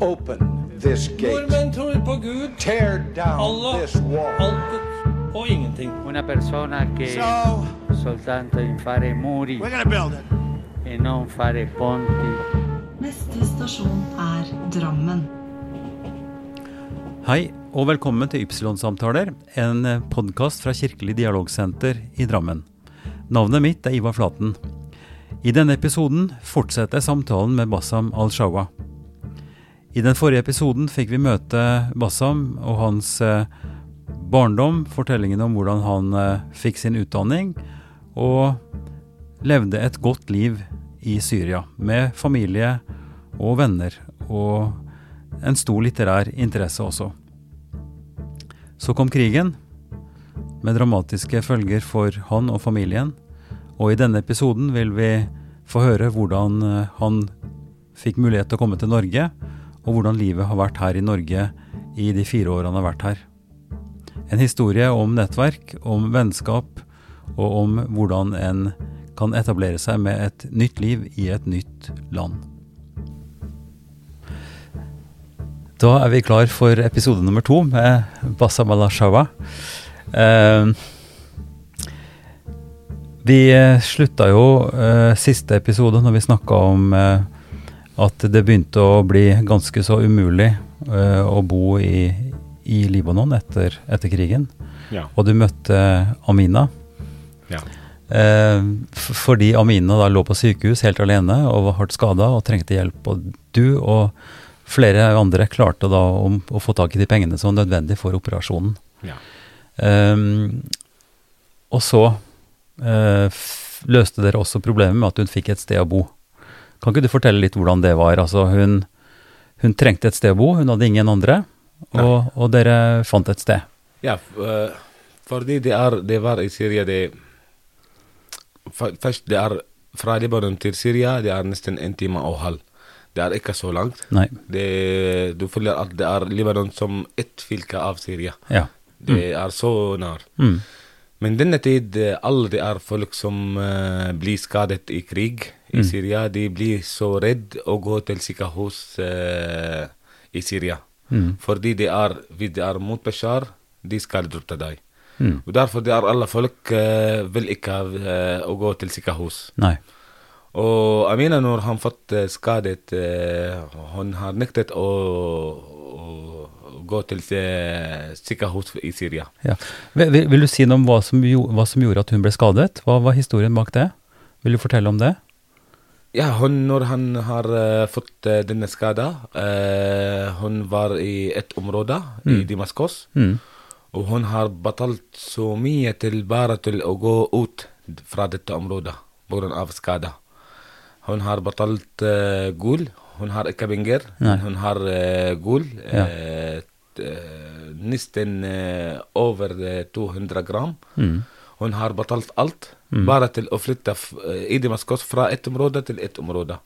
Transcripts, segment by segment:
Open this gate. Nordmenn tror på Gud, Tear down Allah, this wall. altet og ingenting. Una persona che So soltanto in fare muri we're gonna build it. e non fare ponti. Neste stasjon er Drammen. Hei, og velkommen til Ypsilon-samtaler, en podkast fra Kirkelig dialogsenter i Drammen. Navnet mitt er Ivar Flaten. I denne episoden fortsetter samtalen med Bassam al-Shawa. I den forrige episoden fikk vi møte Bassam og hans eh, barndom, fortellingen om hvordan han eh, fikk sin utdanning, og levde et godt liv i Syria, med familie og venner, og en stor litterær interesse også. Så kom krigen, med dramatiske følger for han og familien, og i denne episoden vil vi få høre hvordan eh, han fikk mulighet til å komme til Norge, og hvordan livet har vært her i Norge i de fire årene han har vært her. En historie om nettverk, om vennskap, og om hvordan en kan etablere seg med et nytt liv i et nytt land. Da er vi klar for episode nummer to med Basa al-Shawa. Eh, vi slutta jo eh, siste episode når vi snakka om eh, at det begynte å bli ganske så umulig uh, å bo i, i Libanon etter, etter krigen. Ja. Og du møtte Amina. Ja. Uh, fordi Amina da lå på sykehus helt alene og var hardt skada og trengte hjelp. Og du og flere andre klarte da å, å få tak i de pengene som var nødvendig for operasjonen. Ja. Um, og så uh, løste dere også problemet med at hun fikk et sted å bo. Kan ikke du fortelle litt hvordan det var? Altså hun, hun trengte et sted å bo, hun hadde ingen andre, og, og dere fant et sted. Ja, eh, fordi det, er, det var i Syria det Først, det er fra Libanon til Syria, det er nesten en time og halv. Det er ikke så langt. Det, du føler at det er Libanon som ett fylke av Syria. Ja. Det er så nær. Mm. Men denne tid, aldri alle det er folk som uh, blir skadet i krig i Mm. Syria. De blir så redd å gå til sykehus uh, i Syria. Mm. Fordi det er, hvis det er mot Bashar, de skal drepe deg. Mm. Og derfor det er alle folk uh, vil ikke uh, å gå til sykehus. Nei. Og Amina, når han fått eh, skadet, uh, hun har nektet å, å gå til eh, sykehus i Syria. Ja. Vil, vil- du si noe om hva som, hva som gjorde at hun ble skadet? Hva var historien bak det? Vil du fortelle om det? Ja, hun, når han har eh, fått eh, denne skada eh, Hun var i et område i Damaskus, Mm. og hun har betalt så mye til bare til å gå ut fra dette området pga. skada. Hun har betalt uh, gull. Hun har ikke penger, men hun har uh, gull. Ja. eh, eh, nesten eh, over eh, 200 gram. Mm. Hun har betalt alt, bare til å flytte f eh, i Damaskus fra et område til et område.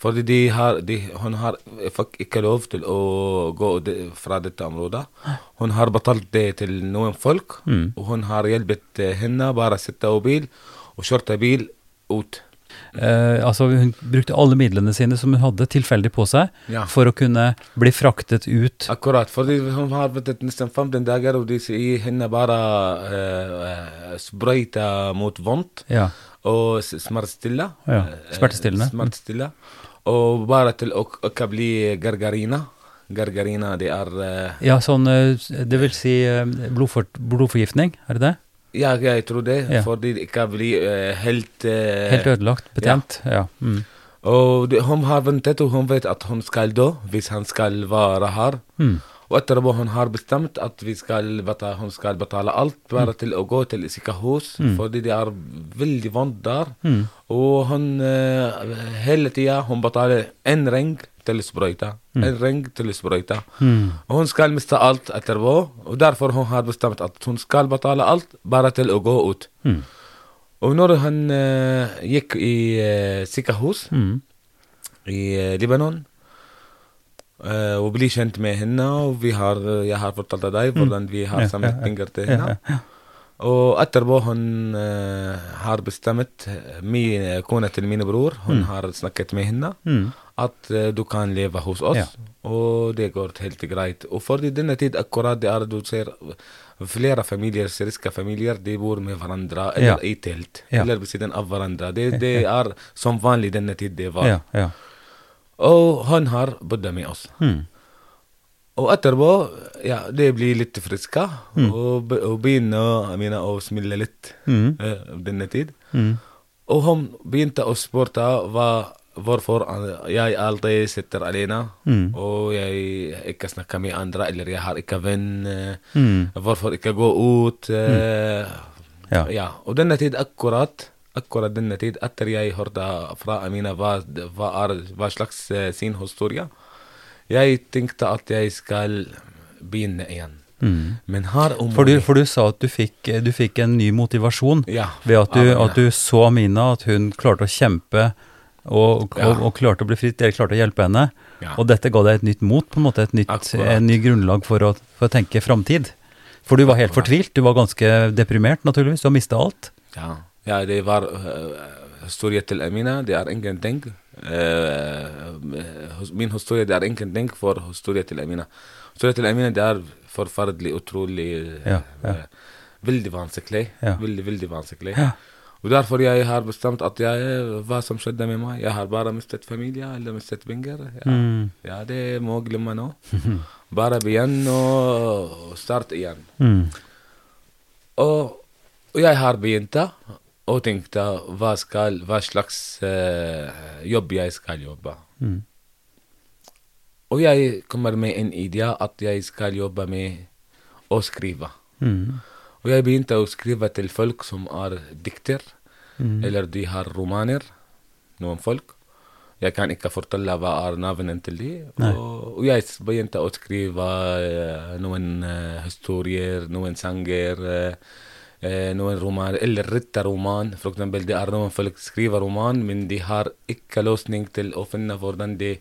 Fordi de har, de, hun har fikk ikke lov til å gå de, fra dette området. Hun har betalt det til noen folk, Mm. eh. Eh, altså hun brukte alle midlene sine som hun hadde tilfeldig på seg, Ja. for å kunne bli fraktet ut. Akkurat, fordi hun har ventet nesten 15 dager, og de sier henne bare uh, sprøyte mot vondt. Ja. og smertestille. Ja, Eh, smertestillende. smertestille. Og bare til å å bli gargarina. Gargarina, det er uh, Ja, sånn, eh, det vil si eh, blodfor, blodforgiftning, er det det? Ja, jeg tror det. Ja. Fordi det ikke blir uh, helt uh, Helt ødelagt, betent? Ja. Mm. Og de, hun har ventet, og hun vet at hun skal dø hvis han skal være her. Mm. Og etterpå hun har bestemt at skal betale, hun skal betale alt bare til å gå til sykehus, fordi det er veldig vondt der. Mm. Og hun hele tida hun betaler en ring til sprøyta, en ring til sprøyta. Mm. Og hun skal miste alt etterpå, og derfor hun har bestemt at hun skal betale alt bare til å gå ut. Mm. Og når hun uh, gikk i uh, sykehus Mm. i uh, Libanon eh, og bli kjent med henne, og har, eh, jeg har fortalt deg hvordan vi har samlet ja, ja. penger til henne. ja, ja. Og etterpå hun uh, har bestemt, min Kona til min bror, hun har snakket med henne, Mm. at uh, du kan leve hos oss. Ja. og det går helt greit. Og for i denne tid akkurat det er du ser flere familier, syriske familier, de bor med hverandre eller Ja. i telt. Ja. Eller ved siden av hverandre. Det, det er som vanlig denne tid det var. Og han har bodd med oss. Mm. Og etterpå, ja, det blir litt friska, og, be- og begynner jeg å smile litt Mm. uh, denne tid. Mm. Og han begynte å spørre hva, hvorfor jeg alltid sitter alene, Mm. og jeg ikke snakker med andre, eller jeg har ikke venn. eh, Mm. Hvorfor ikke gå ut? Uh, Ja. ja. Og denne tid akkurat, akkurat denne tid, etter jeg hørte fra Amina hva, hva, er, hva slags sin historie, jeg tenkte at jeg skal begynne igjen. Mm. Men her om For, du, for du sa at du fikk, du fikk en ny motivasjon Ja, ved at du, at du så Amina, at hun klarte å kjempe og, og, Ja. og klarte å bli fritt, dere klarte å hjelpe henne. Ja. Og dette ga deg et nytt mot, på en måte et nytt, en ny grunnlag for å, for å tenke framtid. For du var helt fortvilt, du var ganske deprimert naturligvis, du har mista alt. Ja, ja det var uh, historien til Amina. Det er ingenting. Eh, hos- min historie det er ingenting for historie til Amina. Historie til Amina det er forferdelig, utrolig Ja, ja. Veldig vanskelig. Ja. Veldig, veldig vanskelig. Og derfor jeg har bestemt at jeg, hva som skjedde med meg Jeg har bare mistet familie eller mistet penger. Ja, Mm. ja det må jeg glemme nå. Bare begynn og starte igjen. Mm. Og, og jeg har begynt og tenkte hva, skal, hva slags uh, jobb jeg skal jobbe. Mm. Og jeg kommer med en idé at jeg skal jobbe med å skrive. Mm. Og jeg begynte å skrive til folk som er dikter, Mm. eller de har romaner, noen folk. Jeg kan ikke fortelle hva er navnet til de. Og, og jeg begynte å skrive uh, noen uh, historier, noen sanger, eh, eh, noen romaner, eller ritterroman. For eksempel, det er noen folk skriver roman, men de har ikke løsning til å finne hvordan de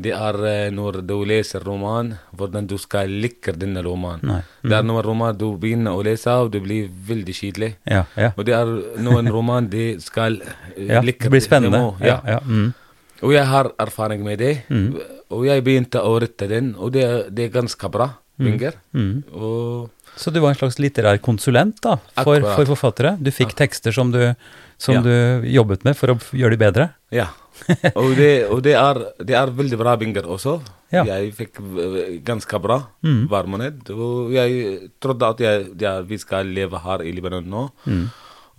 det er eh, når du leser roman, hvordan du skal like denne romanen. Nei. Det er noen roman du begynner å lese, og du blir veldig kjedelig. Ja, ja. Og det er noen roman de skal eh, ja. like. Det blir de spennende. må- Ja, ja. Mm. Og jeg har erfaring med det. Mm. Og jeg begynte å rette den, og det, det er ganske bra. Penger. Mm. Og Så du var en slags litterær konsulent da, for, for forfattere? Du fikk tekster som, du, som Ja. du jobbet med for å gjøre de bedre? ja. og det, og det, er, det er veldig bra binger også. Ja. Jeg fikk eh, ganske bra Mm. hver måned. Og jeg trodde at jeg, ja, vi skal leve her i Libanon nå. Mm.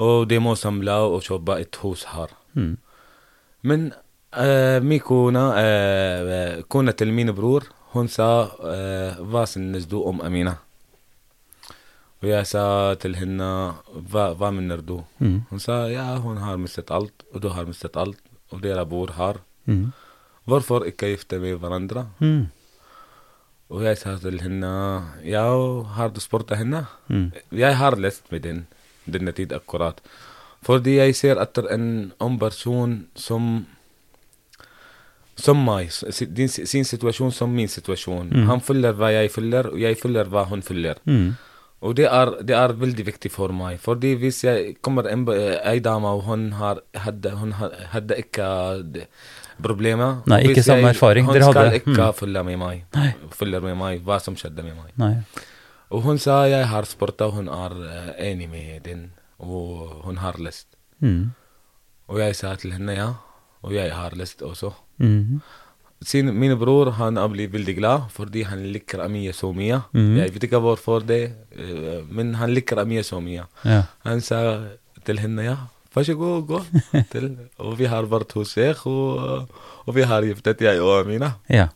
Og de må samle og kjøpe et hus her. Mm. Men uh, min kone, uh, kona til min bror, hun sa uh, Hva synes du om Amina? Og jeg sa til henne Hva, hva mener du? Mm. Hun sa ja, hun har mistet alt, og du har mistet alt, og dere bor her. Mm. Hvorfor ikke gifte med hverandre? Mm. Og jeg sa til henne ja, har du spurt henne? Mm. Jeg har lest med den denne tid akkurat. Fordi jeg ser etter en ung person som og det er, det er veldig viktig for meg. Fordi hvis jeg kommer en ei dame, og hun, har, hadde, hun hadde ikke det- problemer Nei, ikke samme jeg- erfaring Hun skal ikke Mm. følge med meg. Nei. Følge med meg hva som skjedde med meg. Nei. Og hun sa jeg har spurt, og hun er eh, enig med den, og hun har lyst. Mm. Og jeg sa til henne ja, og jeg har lyst også. Mm. Sin, min bror han blir veldig glad fordi han liker Amia så mye. Mhm. Jeg vet ikke hvorfor det, eh, men han liker Amia så mye. Ja. Han sa til henne ja, vær så god, gå til. Og vi har vært hos deg, og, og vi har giftet, jeg og Amina. ja.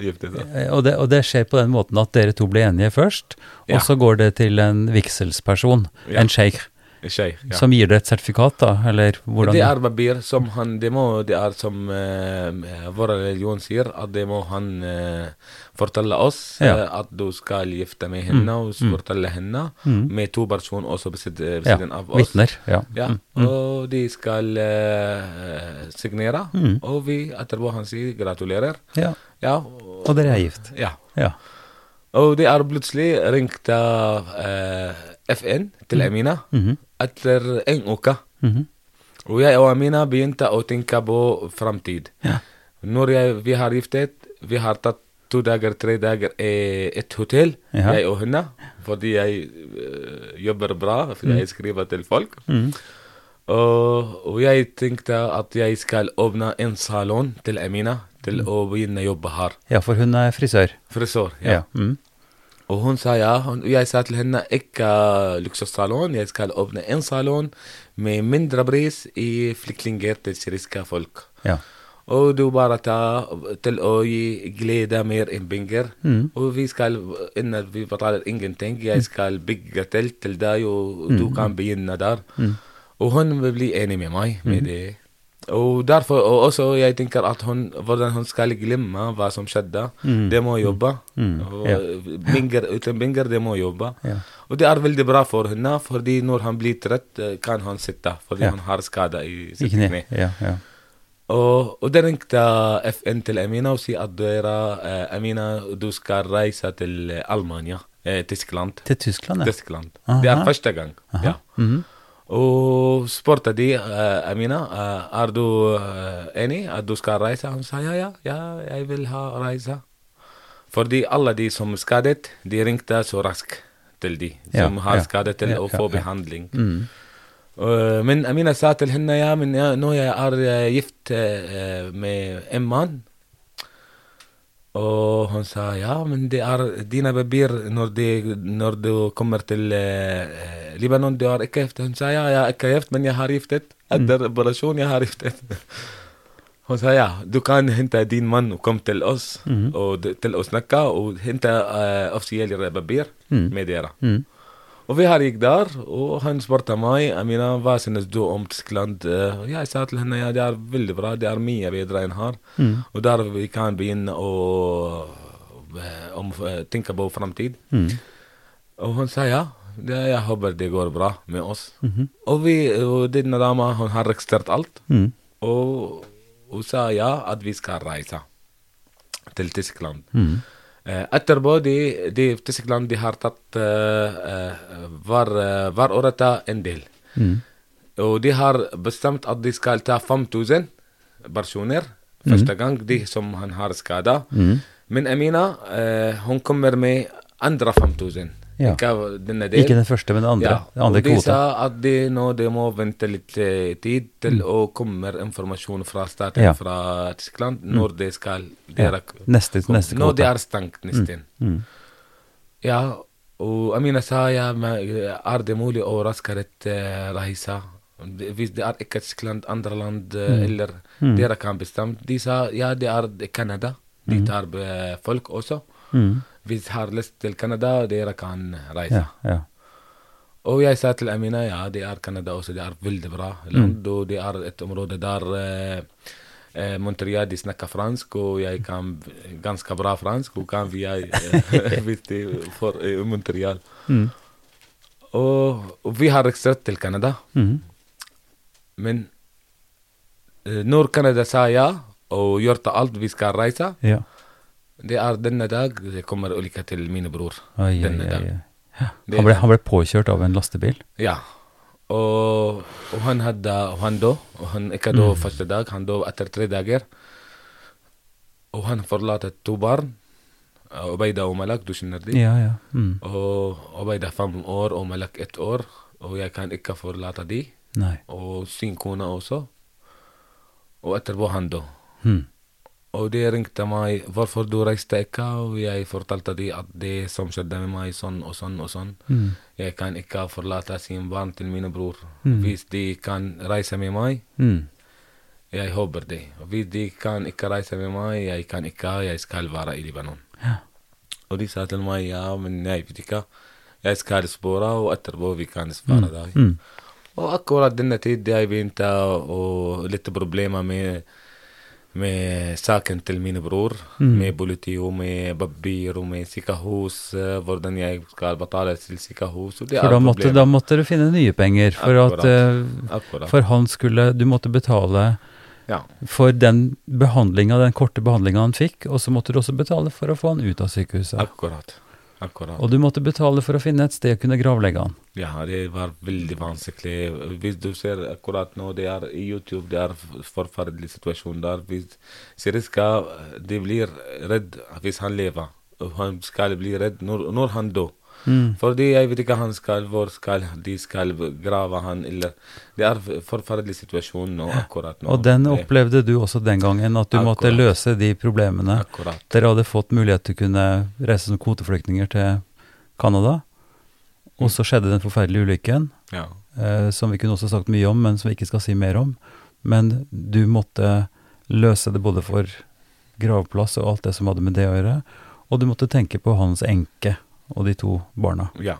Giftet. Eh, Og det, og det skjer på den måten at dere to blir enige først, Ja. og så går det til en vigselsperson, en sheikh, Sheikh, ja. som gir deg et sertifikat, da, eller hvordan? Det er papir som han Det må Det er som uh, vår religion sier, at det må han uh, fortelle oss Ja. Uh, at du skal gifte med henne, og mm. fortelle henne Mm. med to personer også ved siden av oss. vitner. Ja. Ja, Mm. Mm. og de skal eh, signere, Mm. og vi etterpå han sier gratulerer. ja. Ja, Og dere er gift. Ja. Ja. Og det er plutselig ringt eh, FN til Amina Mhm. etter en uke. Mhm. Og jeg og Amina begynte å tenke på framtid. Ja. Når jeg, vi har giftet, vi har tatt to dager, tre dager i et hotell, Ja. jeg og henne. Fordi jeg eh, jobber bra, fordi jeg skriver til folk. Mm. Og, og jeg tenkte at jeg skal åpne en salon til Amina, til å begynne å jobbe her. Ja, for hun er frisør. Frisør, Ja. ja. Mm. Og hun sa ja. Og jeg sa til henne ikke luksussalon, jeg skal åpne en salon med mindre pris i flyktninger til syriske folk. ja. Og du bare ta til å gi glede mer enn penger. Mm. Og vi skal, innen vi betaler ingenting, jeg skal bygge telt til deg, og Mm. du kan begynne der. Og hun vil bli enig med meg med det. Og derfor, og også jeg tenker at hun, hvordan hun skal glemme hva som skjedde, det må jobbe. Mm. Og Ja. penger uten binger, det må jobbe. Ja. Og det er veldig bra for henne, fordi når han blir trett, eh, kan han sitte, fordi Ja. han har skade i sitt kne. Og, og det ringte FN til Amina og sier at dere, eh, Amina, du skal reise til Almania, eh, Tyskland. Til Tyskland, ja. Tyskland. Det er første gang. Ja. Mhm. Og spurte de eh, Amina eh, er du eh, enig at du skal reise. Hun sa ja, ja, ja, jeg vil ha reise. Fordi alle de som skadet, de ringte så raskt til de Ja, som har ja. skadet til Ja, ja, få ja. behandling. Mm. Uh, men Amina sa til henne ja, men ja, jeg er jeg gift eh, med en mann. Og hun sa ja, men det er dine papir når, de- når du kommer til eh, Libanon, du er ikke gift. Hun sa ja, jeg er ikke gift, men jeg har giftet. Etter operasjon, jeg har giftet. Hun sa ja, du kan hente din mann og komme til oss og d- til å snakke og hente uh, offisielle papir med dere. Mm. Og vi har gikk der, og han spurte meg Amina, hva synes du om Tyskland. Og jeg sa til henne ja, det er veldig bra, det er mye bedre enn her. Og der vi kan begynne å eh, om, eh, tenke på framtid. Mm. Og hun sa ja, det, jeg håper det går bra med oss. Og, vi, og denne dama hun har registrert alt, Mm. og hun sa ja, at vi skal reise til Tyskland. Mm. Eh, etterpå, de, de Tyskland de har tatt eh, eh, hver, eh, hver år ta en del. Mm. Og de har bestemt at de skal ta 5000 personer første gang, de som han har skada. Mm. Men Amina, eh, hun kommer med andre 5000. Ja. Ikke. Ikke den første, men den andre. Ja, Den andre og de kvota. sa at de nå de må vente litt eh, tid til å komme informasjon fra staten Ja. fra Tyskland når de skal dere, Neste, neste Når det er stengt nesten. Mm. Ja, og Amina sa ja, men er det mulig å raskere eh, reise? Hvis det er ikke Tyskland, andre land, eh, eller dere kan bestemme. De sa ja, det er Canada. De tar eh, folk også. Mm. Hvis har lyst til Canada, dere kan reise. Ja, ja. Og jeg sa til Amina ja, det er Canada også, det er veldig bra land. Og det er et område der eh, eh, Montreal de snakker fransk, og jeg kan ganske bra fransk, og kan vi eh, hvis de får eh, Montreal. Mm. Og, og det er denne dag det kommer ulykke til min bror. Oi, denne oi, dag. Han ble, han ble påkjørt av en lastebil. Ja. Og, og han hadde han døde. Og han ikke døde første dag, han døde etter tre dager. Og han forlater to barn. Obeida og Malak, du kjenner dem. Ja, ja. Mm. Og Obeida fem år og Malak ett år. Og jeg kan ikke forlate dem. Og sin kone også. Og etterpå han døde. Mm. Og de ringte meg 'Hvorfor du reiste ikke?' Og jeg fortalte dem at det som skjedde med meg, sånn og sånn og sånn. Mm. Jeg kan ikke forlate sin barn til mine bror. Mm. Hvis de kan reise med meg, Mm. jeg håper det. Hvis de kan ikke reise med meg, jeg kan ikke, jeg skal være i Libanon. Ja. Og de sa til meg ja, men jeg vet ikke. Jeg skal spore, og etterpå vi kan svare deg. Mm. Og akkurat denne tid jeg begynte å litt problemer med med saken til min bror, Mm. med politi og med papir og med sykehus, eh, hvordan jeg skal betale til det For da måtte, da måtte du finne nye penger for at Akkurat. eh, Akkurat. For han skulle Du måtte betale Ja. for den behandlinga, den korte behandlinga han fikk, og så måtte du også betale for å få han ut av sykehuset. Akkurat. Akkurat. Og du måtte betale for å finne et sted å kunne gravlegge han. Ja, det var veldig vanskelig. Hvis du ser akkurat nå, det er i YouTube, det er forferdelig situasjon der. Hvis Siriska de blir redd hvis han lever, og han skal bli redd når, når han dør. Mm. Fordi jeg vet ikke han skal, hvor skal de skal grave han, eller Det er en forferdelig situasjon nå, akkurat nå. Og den opplevde du også den gangen, at du måtte løse de problemene. Akkurat. Dere hadde fått mulighet til å kunne reise som kvoteflyktninger til Canada, og så skjedde den forferdelige ulykken, Ja. eh, som vi kunne også sagt mye om, men som vi ikke skal si mer om. Men du måtte løse det både for gravplass og alt det som hadde med det å gjøre, og du måtte tenke på hans enke og de to barna. Ja.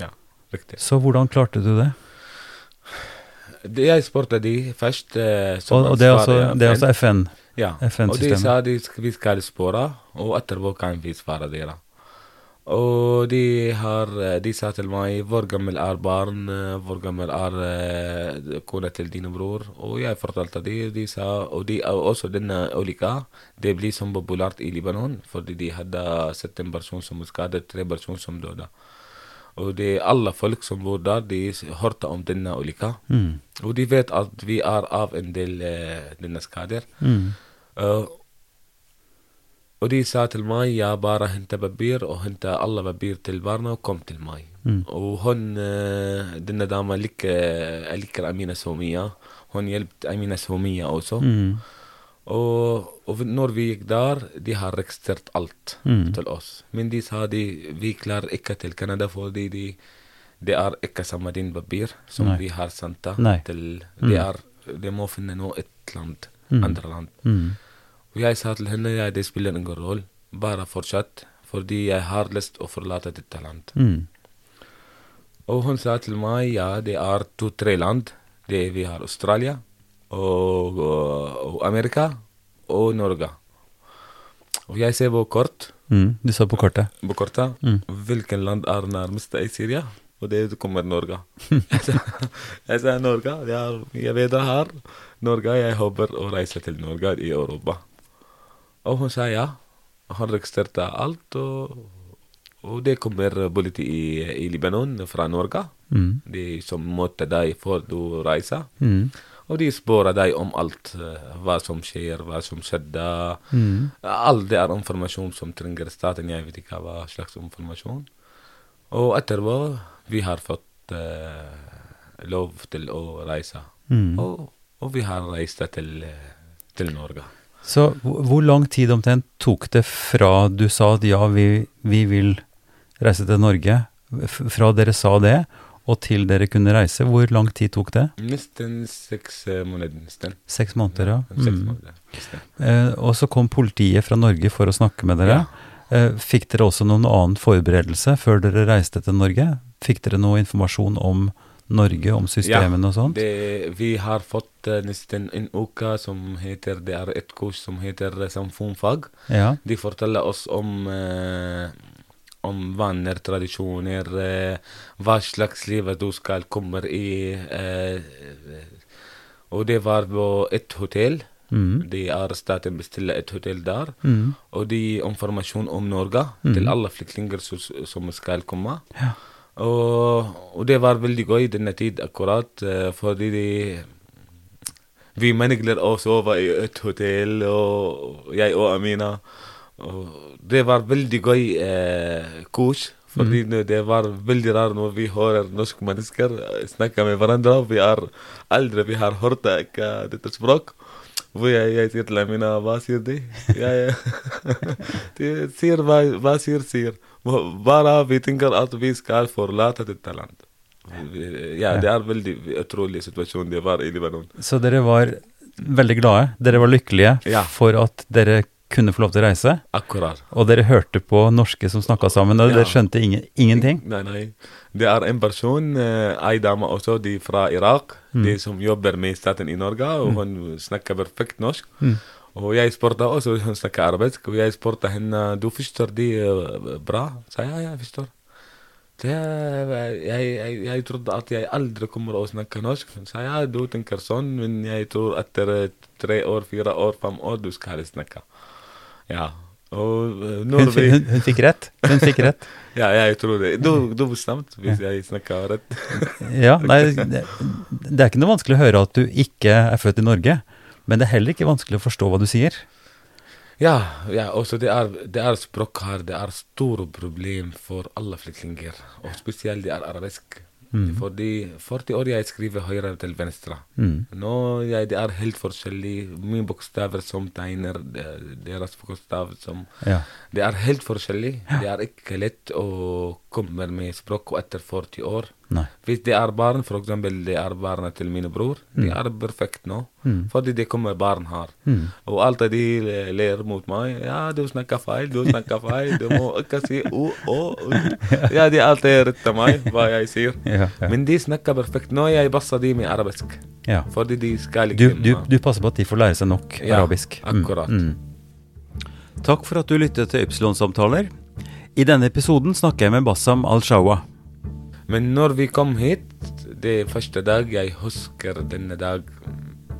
Ja, riktig. Så hvordan klarte du det? Det jeg spurte de først eh, Og, og det er altså, ansvarlig det er FN. altså FN. Ja, og de sa de, vi skal spørre, og etterpå kan vi svare dere. Og de, har, eh, de sa til meg hvor gammel er barn, eh, hvor gammel er eh, kona til din bror. Og jeg fortalte de, de sa, og de, og også denne ulykka, det blir så populært i Libanon, fordi de hadde sett en person som skadet, tre personer som døde. Og det alle folk som bor der, de s- hørte om denne ulykka. Mm. Og de vet at vi er av en del eh, denne skader. Mm. Uh, og de sa til meg jeg bare hente papir og hente alle papir til barna og kom til meg. Mm. Og hun, eh, denne dama liker, jeg liker Amina så mye. Hun hjelpte Amina så mye også. Mm. Og, jeg sa til henne ja, det spiller ingen rolle, bare fortsett, fordi jeg har lyst å forlate dette landet. Mm. Og hun sa til meg ja, det er to-tre land. Det vi har Australia og, og, og Amerika og Norge. Og jeg ser på kort, Mm. Du så på kortet. på kortet Mm. hvilken land er nærmest i Syria, og det kommer Norge. jeg, sa, Norge, Jeg, er, jeg vet det her. Norge, jeg håper å reise til Norge i Europa. Og hun sa ja. Han registrerte alt, og, og det kommer politi i, i Libanon fra Norge. Mm. De som møter deg før du reiser. Mm. Og de spør deg om alt. Hva som skjer, hva som skjedde. Mm. Alt det er informasjon som trenger staten. Jeg vet ikke hva slags informasjon. Og etterpå vi har fått uh, lov til å reise. Mm. Og, og vi har reist til, eh, til Norge. Så hvor lang tid omtrent tok det fra du sa at ja, vi, vi vil reise til Norge, fra dere sa det, og til dere kunne reise? Hvor lang tid tok det? Nesten seks eh, måneder. Nesten. Seks måneder, ja. Seks Mm. måneder. Eh, og så kom politiet fra Norge for å snakke med dere. Eh, fikk dere også noen annen forberedelse før dere reiste til Norge? Fikk dere noe informasjon om Norge, om systemene og sånt? Det, vi har fått eh, nesten en uke som heter Det er et kurs som heter eh, samfunnsfag. Ja. De forteller oss om eh, om vaner, tradisjoner, eh, hva slags liv du skal komme i. Eh, og det var på et hotell. Mm. De har staten bestiller et hotell der. Mm. Og de informasjon om Norge til alle flyktninger som, som skal komme. Ja. Og, og det var veldig gøy denne tid akkurat, eh, fordi de Vi mennesker å sove i et hotell, og jeg og Amina. Og det var veldig gøy eh, kurs, fordi det- det var veldig rart når vi hører norske mennesker eh, snakke med hverandre. Vi er aldri vi har hørt ikke dette språk. Hvor jeg, jeg sier til Amina, hva sier de? Jeg, de sier hva, hva sier, sier. Bare vi tenker at vi skal forlate dette talent. Ja, det er veldig utrolig situasjon det var i Libanon. Så dere var veldig glade, dere var lykkelige Ja. for at dere kunne få lov til å reise, Akkurat. og dere hørte på norske som snakka sammen, og Ja. dere skjønte ingen, ingenting? Nei, nei. Det er en person, eh, ei dame også, de fra Irak, de som jobber med staten i Norge, og hun snakker perfekt norsk. Mm. Hun snakker arabisk, og jeg spurte henne, du forstår de eh, bra? Sa ja, jeg forstår. Det, jeg, jeg, jeg trodde at jeg aldri kommer å snakke norsk. Sa ja, du tenker sånn, men jeg tror etter tre år, fire år, fem år, du skal snakke. Ja. Og Hun, når vi hun, hun fikk rett. Hun fikk rett. Ja, jeg tror det. Du, du bestemte hvis jeg snakka rett. Ja, nei, det, det er ikke noe vanskelig å høre at du ikke er født i Norge, men det er heller ikke vanskelig å forstå hva du sier. Ja, ja også det er, det er språk her. Det er store problem for alle flyktninger. Og spesielt det er arabisk. Fordi 40 år jeg skriver høyre til venstre. Mm. Nå jeg, det er helt forskjellig. Mine bokstaver som tegner, deres bokstav som Ja. Det er helt forskjellig. Det er ikke lett å komme med språk etter 40 år. Nei. Hvis det er barn, eksempel det er barna til min bror, de er perfekt nå. Fordi det kommer barn her. Og alltid de le- ler mot meg. Ja, du snakker feil, du snakker feil. Du må ikke si å. oh. Ja, de alltid retter meg hva jeg sier. Ja, ja. Men de snakker perfekt. Nå jeg passer de med arabisk. Ja. Fordi de skal Du, ikke du, du passer på at de får lære seg nok Ja, arabisk. Mm, akkurat. mm. Takk for at du lyttet til Ypsilon-samtaler. I denne episoden snakker jeg med Bassam Al-Shawa. Men når vi kom hit, det første dag Jeg husker denne dag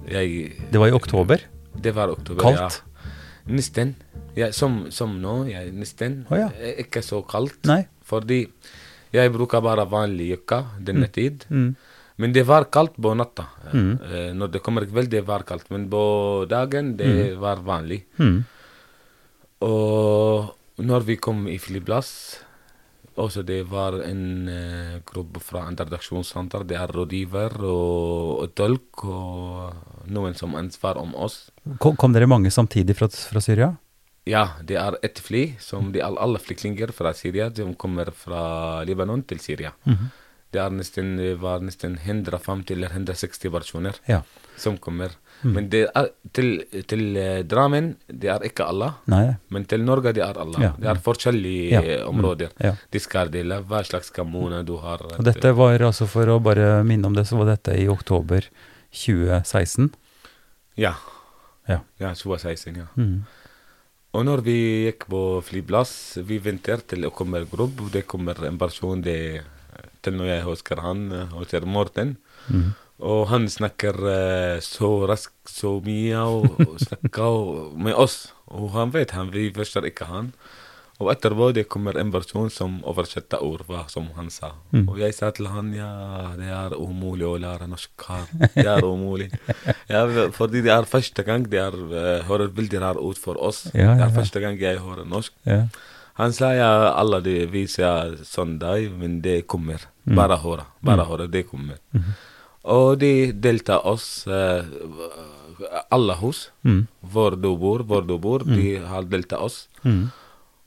jeg, Det var i oktober. Det var oktober, Kaldt? ja. Nesten. Ja, som, som nå. Jeg, nesten. Oh, ja. Eh, Ikke så kaldt. Nei. Fordi jeg bruker bare vanlig jakke denne tid. Mm. Men det var kaldt på natta. Eh, Når det kommer kveld, det var kaldt. Men på dagen, det var vanlig. Mm. Og når vi kom i flyplass også det var en uh, gruppe fra introduksjonssenter. Det er rådgiver og, og tolk og noen som ansvarer ansvar om oss. Kom, kom dere mange samtidig fra, fra Syria? Ja, det er ett fly som de alle flyktninger fra Syria som kommer fra Libanon til Syria. Det, er nesten, var nesten 150 eller 160 personer Ja. som kommer. Men det er, til, til eh, Drammen det er ikke alle. Nei. Men til Norge det er alle. Ja. Det er forskjellige Ja. eh, områder. Ja. De skal dele hva slags kommune du har. Og dette var altså, for å bare minne om det, så var dette i oktober 2016. Ja. Ja. Ja, 2016, ja. Mm. Og når vi gikk på flyplass, vi venter til å komme en gruppe. Det kommer en person det, til når jeg husker han, eh, heter Morten. Mm. Og han snakker eh, så raskt så mye og, og snakker med oss. Og han vet han, vi forstår ikke han. Og etterpå det kommer en person som oversetter ord, hva som han sa. Mm. Og jeg sa til han ja, det er umulig å lære norsk her. Det er umulig. ja, fordi det er første gang det er, eh, hører veldig rart ut for oss. Ja, ja, Det er første gang jeg hører norsk. Han sa ja, alle de viser sånn deg, men det kommer. Mm. Bare høre. Bare høre, det kommer. Og de deltar oss, eh, alle hus, Mm. hvor du bor, hvor du bor, de har deltatt oss. Mm.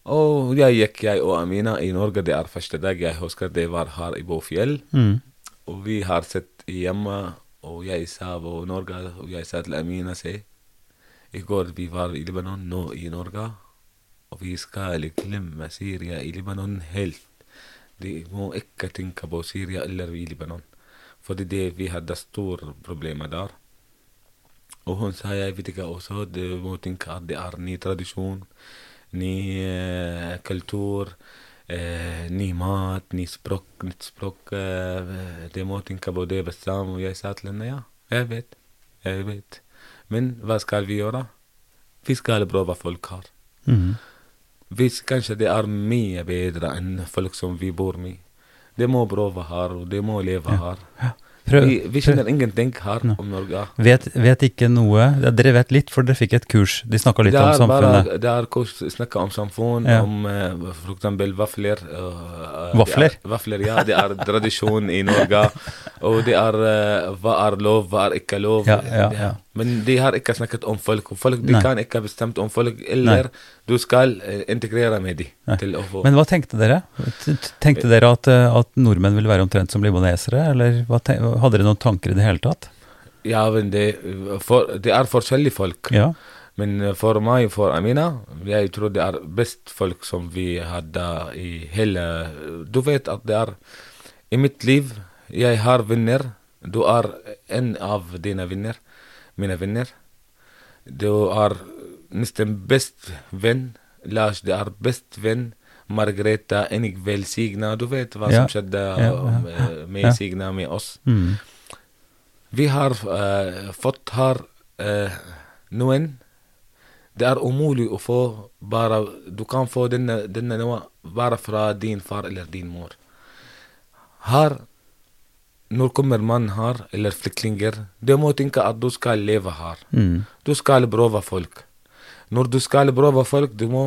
Og jeg gikk, jeg og Amina, i Norge. Det er første dag jeg husker det var her i Båfjell. Mm. Og vi har sett hjemme, og jeg sa på Norge, og jeg sa til Amina se, i går vi var i Libanon, nå i Norge, og vi skal glemme Syria i Libanon helt. De må ikke tenke på Syria eller i Libanon, fordi det, vi hadde store problemer der. Og hun sa jeg vet ikke også, du må tenke at det er ny tradisjon, ny eh, kultur, eh, ny mat, ny språk, nytt språk. Eh, de må tenke på det bestemt. Og jeg sa til henne ja, jeg vet, jeg vet. Men hva skal vi gjøre? Vi skal prøve folk her. Mm. Hvis kanskje det er mye bedre enn folk som vi bor med. De må prøve her, og de må leve her. Prøv, Vi, vi kjenner ingenting her om Norge. Vet, vet ikke noe ja, Dere vet litt, for dere fikk et kurs. De snakka litt om samfunnet. Bare, det er kurs snakka om samfunn, Ja. om uh, f.eks. vafler. Uh, Vafler? Er, vafler, ja. Det er tradisjon i Norge. Og det er uh, hva er lov, hva er ikke lov. Ja, ja, ja. Men de har ikke snakket om folk. Folk de Nei. kan ikke bestemt om folk, eller du skal integrere med få Men hva tenkte dere? Tenkte dere at, eh, at nordmenn ville være omtrent som libanesere, eller hadde dere noen tanker i det hele tatt? Ja, men det, for, det er forskjellige folk. Ja. Men for meg for Amina, jeg tror det er best folk som vi hadde i hele Du vet at det er I mitt liv, jeg har venner. Du er en av dine venner. Mine venner. Du er nesten best venn. Lars, det er best venn. Margrethe, enig velsigna. Du vet hva Ja. som skjedde Ja, ja, eh, med. Signa, med oss. Mm. Vi har eh, fått her eh, noen det er umulig å få bare Du kan få denne, denne noe bare fra din far eller din mor. Her, når kommer man her, eller flyktninger, du må tenke at du skal leve her. Mm. Du skal prøve folk. Når du skal prøve folk, du må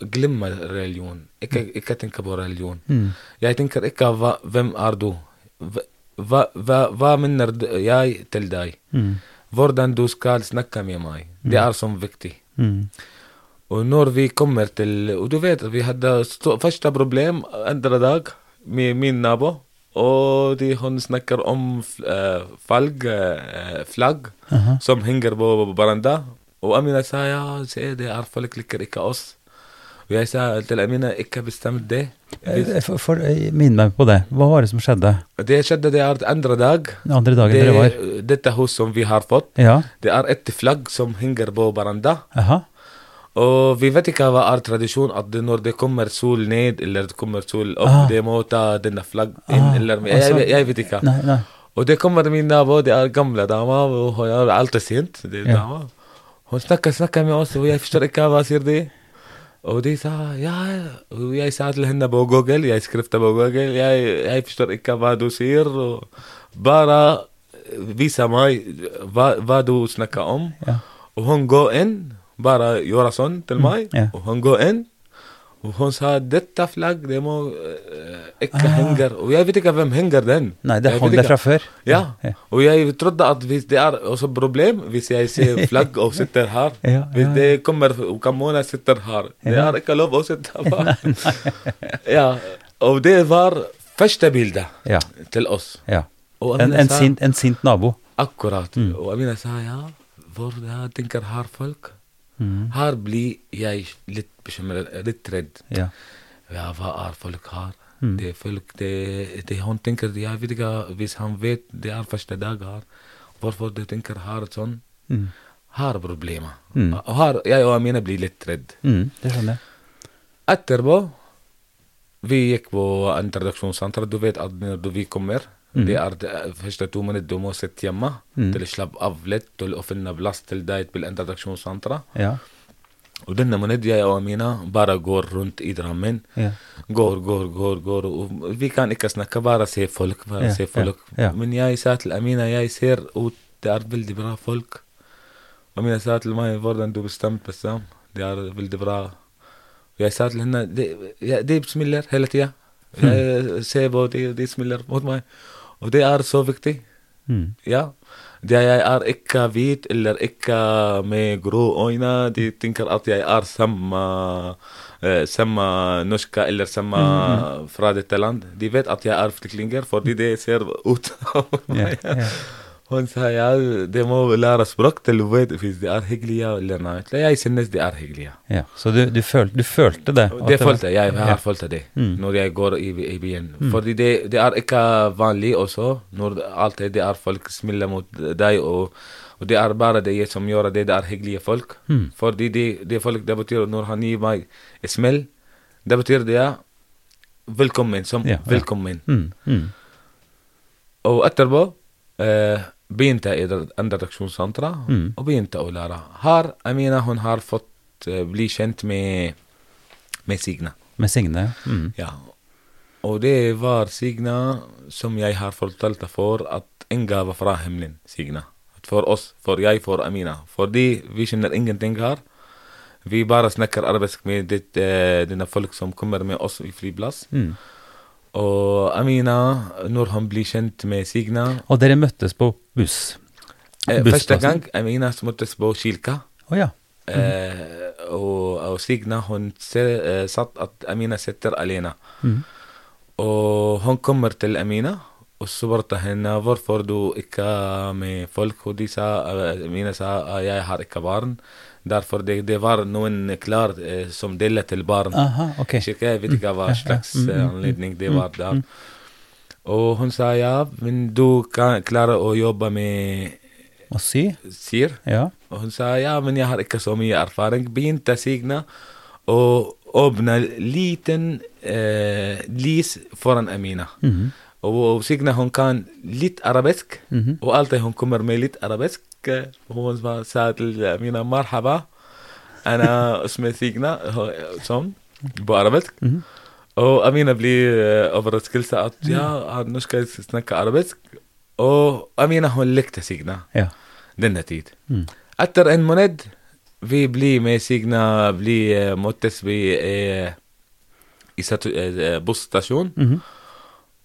glemme religion. Ikke, ikke tenke på religion. Mm. Jeg tenker ikke hva, hvem er du? Hva, hva, hva mener jeg til deg? Mm. Hvordan du skal snakke med meg. Det er så viktig. Mm. Og når vi kommer til Og du vet, vi hadde første problem andre dag med min nabo. Og de, hun snakker om eh, flagg, uh, flagg Aha. som henger på baranda. Og Amina sa ja, se, det er folk liker ikke oss. Og jeg sa til Amina, ikke bestemt det. Vi- Eh, For, for, Minn meg på det. Hva var det som skjedde Det skjedde det er andre dag. andre dagen dere var? Dette hus som vi har fått, Ja. det er et flagg som henger på baranda. Aha. وفيفاتيكا فيتيكا ارت تراديشون قد نور دي كومرسول نيد اللي تكون مرسول اوف دي موتا دينا فلاج إن آه. اللي يا فيتيكا ودي كوم مرمين نابو دي ارقم داما وهو يا عالت سينت دي داما هو سنكا سنكا مي اوسي ويا في شركة ما سير دي. ودي سا يا ويا ساعات اللي هن بو جوجل يا سكريبت بو جوجل يا يا في شركة ما دو سير. بارا فيسا ماي فادو سنكا أم. وهون جو ان bare gjøre sånn til meg, ja. og hun går inn, og hun sa, dette flagg, det må eh, ikke henger, og jeg vet ikke hvem henger den. Nei, det hang der ikke. fra før. Ja, Ja. og jeg trodde at hvis det er også problem hvis jeg ser flagg og sitter her Ja, Hvis ja, det kommer Kamona sitter her Det Ja. er ikke lov å sitte her. ja, og det var første bilde Ja. til oss. ja. En, en, sa, sint, en sint nabo. Akkurat. Mm. Og Amina sa ja, hvor jeg tenker her folk Mm. Her blir jeg litt bekymret, litt redd. Ja. Ja, hva er folk her? Mm. Det folk, det, det hun tenker, jeg vet ikke, hvis han vet det er første dag her, hvorfor de tenker her sånn, Mm. her er problemet. Mm. Her, jeg og Amina blir litt redd. Mm. Det skjønner jeg. Etterpå, vi gikk på introduksjonssenteret, du vet at når vi kommer, Mm. det er de første to minutter du må sitte hjemme, Mm. til å slappe av litt, til å finne plass til deg til introduksjonssenteret. Ja. Og denne minutten jeg og Amina bare går rundt i Drammen, Ja. Går, går, går, går. Og vi kan ikke snakke, bare se folk. bare Ja, se folk. ja, ja. Men jeg sa til Amina, jeg ser ut, det er veldig bra folk. Amina sa til meg, hvordan du bestemte bestemt, Og det er så viktig. Mm. Ja. Det jeg er ikke hvit eller ikke med grå øyne. De tenker at jeg er samme, samme norske eller samme fra dette land. De vet at jeg er flyktninger fordi det ser ut av meg. Yeah, Hun sa ja, de må lære språk til å vite hvis de er hyggelige eller nei. Jeg synes de er hyggelige. ja. Så du, du, følte, du følte det? Det følte jeg. Jeg har følt det Mm. når jeg går i, i byen. Fordi det, det er ikke vanlig også, når alltid det er folk smiler mot deg, og, og det er bare det som gjør det, det er hyggelige folk. Mm. Fordi det, det folk, det betyr når han gir meg et smell, det betyr det ja, velkommen, som Ja, ja. velkommen. Mm. Mm. Og etterpå eh, begynte i introduksjonssenteret, Mm. og begynte å lære. Her, Amina, hun har fått bli kjent med, med Signe. Med Signe? Mm. Ja. Og det var Signa som jeg har fortalt for at en gave fra himmelen. Signa. For oss, for jeg, for Amina. Fordi vi skjønner ingenting her. Vi bare snakker arabisk med ditt, denne folk som kommer med oss i flyplass. Mm. Og Amina, når hun blir kjent med Signa Og dere møttes på buss? eh, Første gang Amina møttes på Kilka. Oh, ja. Eh, og, og Signa hun ser, eh, satt at Amina sitter alene. Mm. Og hun kommer til Amina og spurte henne hvorfor du ikke er med folk. Og de sa, eh, Amina sa at jeg har ikke barn. Derfor det, det var noen klar eh, som delte til barn. Aha, okay. Cirka, jeg vet ikke hva ja. slags Mm, mm, anledning det var der. وهون سايا من دو كان كلارا أو يوبا مي مصي سير يا وهون سايا من يا هر اكسومي ارفارنج بين تسيغنا أو اوبنا ليتن ليس فورن امينه وسيغنا هون كان ليت ارابيسك والتي هون كمر مي ليت ارابيسك وهون سايا امينه مرحبا أنا اسمي سيغنا سوم بو ارابيسك Og Amina blir eh, overrasket at ja, nå skal jeg snakke arabisk. Og Amina hun likte Signa Ja. denne tid. Mm. Etter en måned vi blir med Signa blir, møttes vi eh, i eh, busstasjon. Mhm.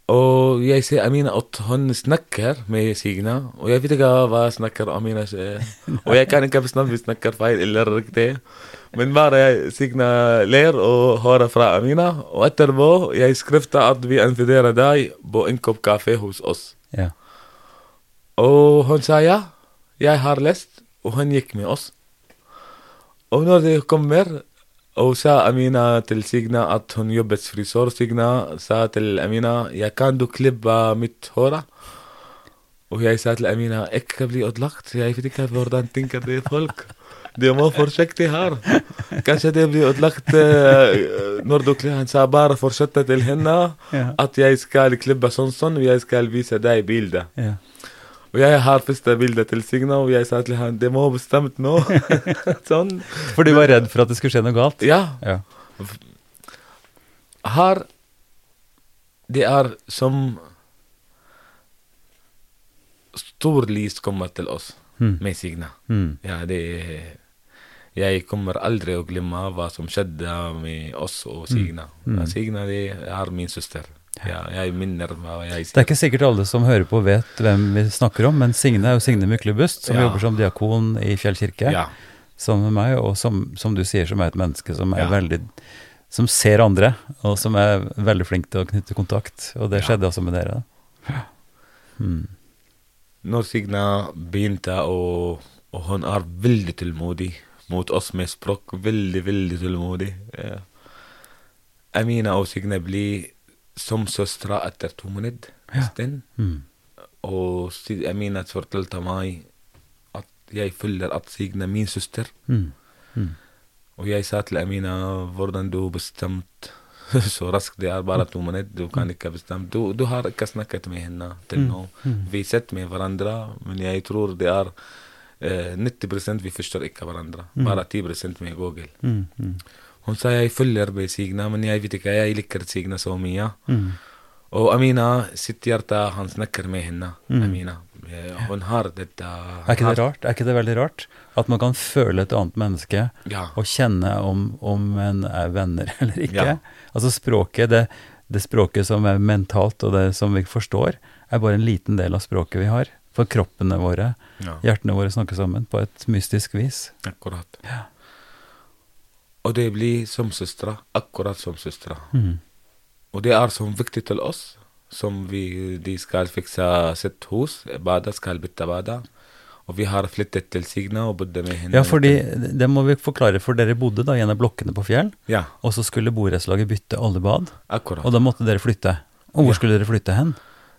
Og jeg ser Amina at hun snakker med Signa, og jeg vet ikke hva snakker Amina eh, Og jeg kan ikke bestemme om vi snakker feil eller riktig, men bare jeg, Signa ler og hører fra Amina, og etterpå jeg skrifter at vi inviterer deg på en kopp kaffe hos oss. ja. Og hun sa ja, jeg har lest, og hun gikk med oss. Og når de kommer, og sa Amina til Signa at hun jobbet frisør, Signa sa til Amina jeg kan du klippe mitt hår? Og jeg de må forsiktig her. Kanskje det blir ødelagt eh, når du. Han sa bare fortsette til henne at jeg skal klippe sånn sånn, og jeg skal vise deg bildet. ja. Og jeg har første bilde til Signa, og jeg sa til han det må bestemt nå. sånn. For du var redd for at det skulle skje noe galt? Ja. Ja. Her Det er som Stor lys kommer til oss Mm. med Signa. Mm. Ja, det Jeg kommer aldri å glemme hva som skjedde med oss og Signa. Mm. Mm. Signa de er min søster. Ja, jeg minner hva jeg sier. Det er ikke sikkert alle som hører på vet hvem vi snakker om, men Signe er jo Signe Myklebust, som Ja. jobber som diakon i Fjell kirke, Ja. sammen med meg, og som, som du sier, som er et menneske som er Ja. veldig som ser andre, og som er veldig flink til å knytte kontakt. Og det skjedde altså med dere. da. Mm. Når Signa begynte og, Og hun er veldig tålmodig mot oss med språk. Veldig, veldig tålmodig. Ja. Amina og Signe blir som søstre etter to minutter. Ja. Mm. Og Amina fortalte meg at jeg føler at Signe er min søster. Mm. Mm. Og jeg sa til Amina hvordan du bestemt så raskt. Det er bare to minutter. Du kan ikke bestemme. Du, du har ikke snakket med henne til nå. Vi sitter med hverandre, men jeg tror det er 90 vi forstår ikke hverandre. Bare 10 med Google. Mm. Mm. Hun sa jeg følger med Signa, men jeg vet ikke, jeg liker Signa så mye. Mm. Og Amina, sitt hjerte, han snakker med henne. Mm. Amina. Eh, Hun har dette Er ikke det rart? Er ikke det veldig rart? At man kan føle et annet menneske Ja. og kjenne om, om en er venner eller ikke. Ja. Altså språket, det, det språket som er mentalt og det som vi forstår, er bare en liten del av språket vi har. For kroppene våre, ja. hjertene våre snakker sammen på et mystisk vis. Akkurat. Ja. Og det blir som søstre, akkurat som søstre. Mm. Og det er så viktig til oss, som vi de skal fikse sitt hus, bade, skal bytte bade. Og vi har flyttet til Signa og bodde med henne. Ja, fordi det må vi forklare, for dere bodde da av blokkene på Fjell, Ja, og så skulle borettslaget bytte alle bad, akkurat. og da måtte dere flytte. Og hvor Ja. skulle dere flytte hen?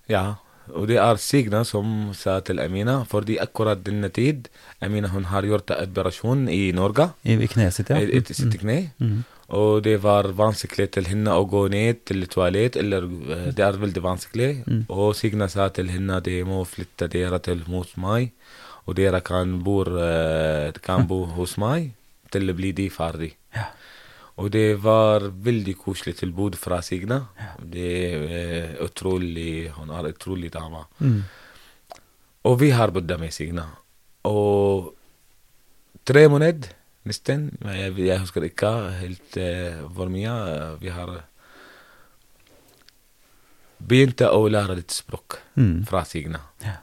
Ja, og det er Signa som sa til Amina, fordi akkurat denne tid Amina hun har gjort operasjon i Norge, I, i kneet sitt, ja. i i sitt kne. Mm. Og det var vanskelig til henne å gå ned til toalett, eller eh, det er veldig vanskelig. Mm. Og Signa sa til henne de må flytte dere til mot meg, og dere kan bo, eh, kan bo hos meg til å bli de ferdig. Ja. Og det var veldig koselig tilbud fra Signa. Det er utrolig Hun er utrolig dame. Mm. Og vi har bodd med Signa. Og tre måneder, nesten. Jeg, jeg husker ikke helt uh, hvor mye. eh, Vi har begynte å lære litt språk Mm. fra Signa. Ja.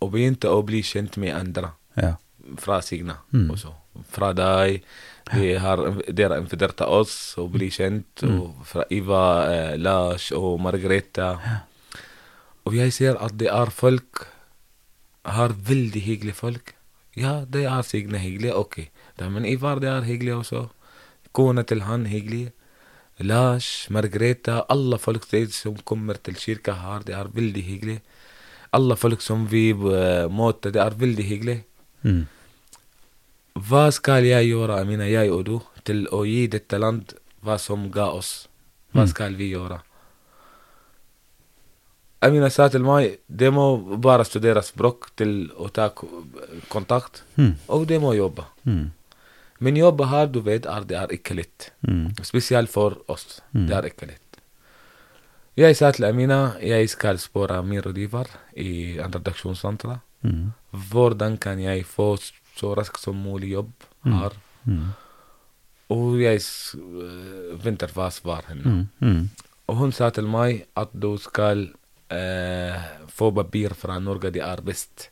Og begynte å bli kjent med andre Ja. fra Signa Mm. også. Fra deg. Vi har, dere inviterte oss og bli kjent. Mm. Og fra Iva, eh, Lars og Margrethe. Og jeg ser at det er folk Har veldig hyggelige folk. Ja, det er Signe hyggelige, ok. Da, men Ivar det er hyggelig også. Kona til han hyggelig. Lars, Margrethe, alle folk som kommer til kirka her, det er veldig hyggelig. Alle folk som vi uh, møter, det er veldig hyggelig. Mm. Hva skal jeg gjøre, Amina, jeg og du, til å gi dette land hva som ga oss? Hva Mm. skal vi gjøre? Amina sa til meg de må bare studere språk til å ta kontakt, Mm. og de må jobbe. Mm. Men jobbe her, du vet, er det er ikke lett. Mm. Spesielt for oss. Det er ikke lett. Jeg sa til Amina jeg skal spørre min rådgiver i en redaksjonssenter. Mm. Hvordan kan jeg få så raskt som mulig jobb her? Mm. Og jeg øh, venter hva svar henne. Mm. Mm. Og hun sa til meg at du skal eh, få papir fra Norge, det er best.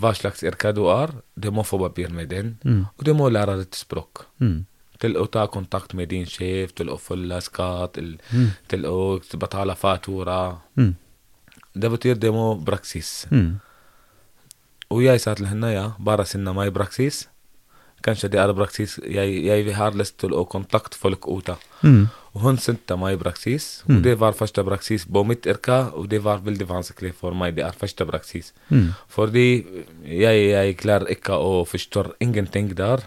Hva slags yrke du er, du må få papir med den. Mm. Og du må lære ditt språk. Mm. Til å ta kontakt med din sjef, til å følge skatt, til, Mm. til å betale faktura. Mm. Det betyr det må praksis. Mm. Og jeg sa til henne ja, bare send meg praksis. Kanskje det er praksis jeg, jeg har lyst til å kontakte folk ute. Mm. Og hun sendte meg praksis. Mm. Og det var første praksis på mitt yrke, og det var veldig vanskelig for meg. Det er første praksis. Mm. Fordi jeg, jeg klarer ikke å forstå ingenting der.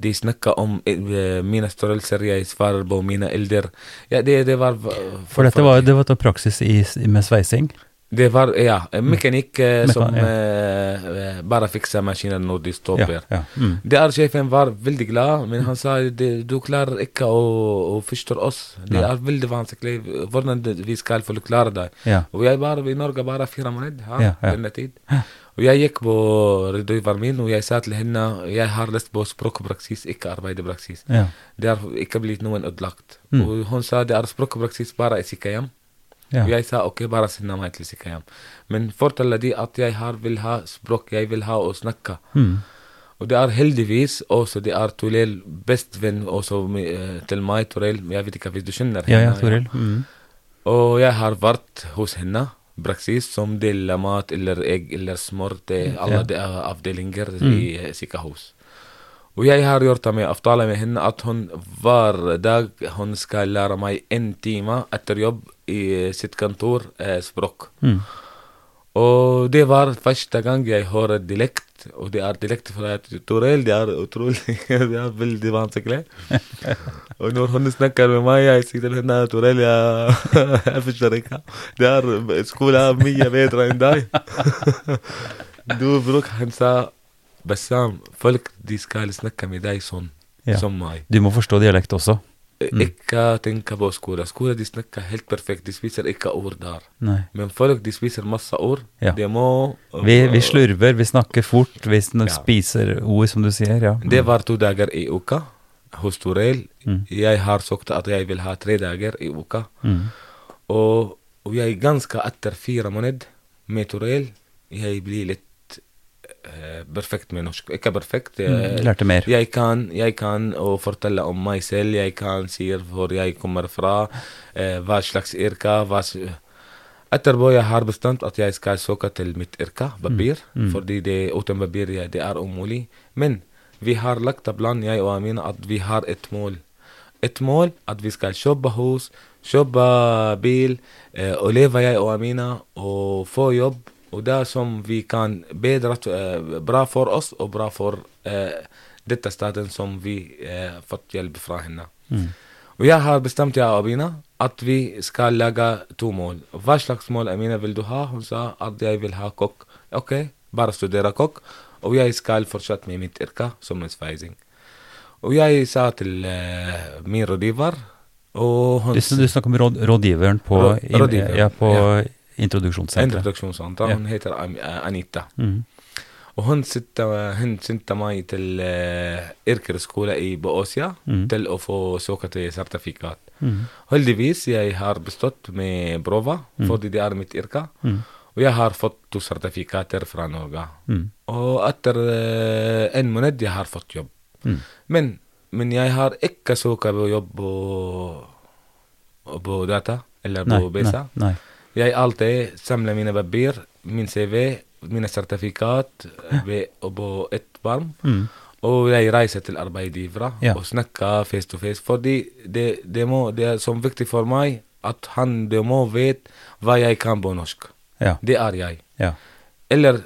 De snakker om mine størrelser, jeg svarer på mine elder. Ja, det, det var For dette var, det var praksis i, med sveising? Det var, ja, en mekanikk eh, Mekan- som ja. eh, eh, bare fikser maskiner når de stopper. ja. ja. Mm. Der sjefen var veldig glad, men han sa du klarer ikke å, å forstå oss. Det ja. er veldig vanskelig. Hvordan vi skal forklare deg. Og jeg var i Norge bare fire måneder Ja, denne tid. Og jeg gikk på rådgiveren min, og jeg sa til henne jeg har lyst på språkpraksis, ikke arbeidspraksis. Det har ikke blitt noen ødelagt. Mm. Og hun sa det er språkpraksis bare i sykehjem. Ja. Jeg sa ok, bare send meg til sykehjem. Men fortell de at jeg har, vil ha språk, jeg vil ha å snakke. Mm. Og det er heldigvis også det er Torell bestevenn også eh, til meg, Torell. Jeg vet ikke hvis du kjenner ja, ja, Torell. Mm. Og jeg har vært hos henne, praksis, som deler mat eller egg eller smør til alle Ja. eh, avdelinger Mm. i eh, sykehus. Og jeg har gjort meg avtale med henne at hun hver dag hun skal lære meg én time etter jobb i sitt kontor eh, språk. Mm. Og det var første gang jeg hører dialekt, og det er dialekt fra Torell. Det er utrolig Det er veldig vanskelig. og når hun snakker med meg, jeg sier til henne Torell, jeg, jeg forstår ikke. Det er skolen er mye bedre enn deg. du bruker Han sa Bassam, folk de skal snakke med deg sånn, Ja. som meg. Du må forstå dialekt også. Mm. Ikke tenke på skole. Skole de snakker helt perfekt, de spiser ikke ord der. Nei. Men folk de spiser masse ord. Ja. De må Vi, vi slurver, vi snakker fort, vi Ja. spiser ord, som du sier. Ja. Det var to dager i uka hos Torell. Mm. Jeg har sagt at jeg vil ha tre dager i uka. Mm. Og, og jeg ganske etter fire måneder med Torell, jeg blir litt perfekt med norsk. Ikke perfekt. eh, Mm. Lærte mer. Jeg kan, jeg kan fortelle om meg selv, jeg kan si hvor jeg kommer fra, eh, hva slags yrke hva Etterpå jeg har bestemt at jeg skal søke til mitt yrke, papir, Mm. fordi det, uten papir ja, det er umulig. Men vi har lagt en plan, jeg og Amina, at vi har et mål. Et mål at vi skal kjøpe hus, kjøpe bil, eh, og leve jeg og Amina, og få jobb. Og det som vi kan bedre eh, bra for oss, og bra for eh, dette staten som vi eh, fått hjelp fra henne. Mm. Og jeg har bestemt, jeg og Abina, at vi skal lage to mål. Hva slags mål Amina vil du ha? Hun sa at jeg vil ha kokk. Ok, bare studere kokk. Og jeg skal fortsette med mitt yrke som sveising. Og jeg sa til uh, min rådgiver og hun Du, snakker om råd, rådgiveren på, Rå- i- ja, på ja. Introduksjonssenteret. introduksjonssenter. Ja. Hun heter Am- eh, Anita. Mm. Og hun sendte, hun sendte meg til uh, yrkesskole i Bååsia Mm. til å få såkalt sertifikat. Mm. Heldigvis jeg har bestått med prøva, fordi det er mitt yrke. Mm. Og jeg har fått to sertifikater fra Norge. Mm. Og etter eh, en måned jeg har fått jobb. Mm. Men, men jeg har ikke søkt Jeg alltid samler mine papir, min CV, mine sertifikat på ett barm. Mm. Og jeg reiser til arbeidsgivere Ja. og snakker face to face. Fordi det, det, må, det er så viktig for meg at han det må vite hva jeg kan på norsk. Ja, Det er jeg. ja. Eller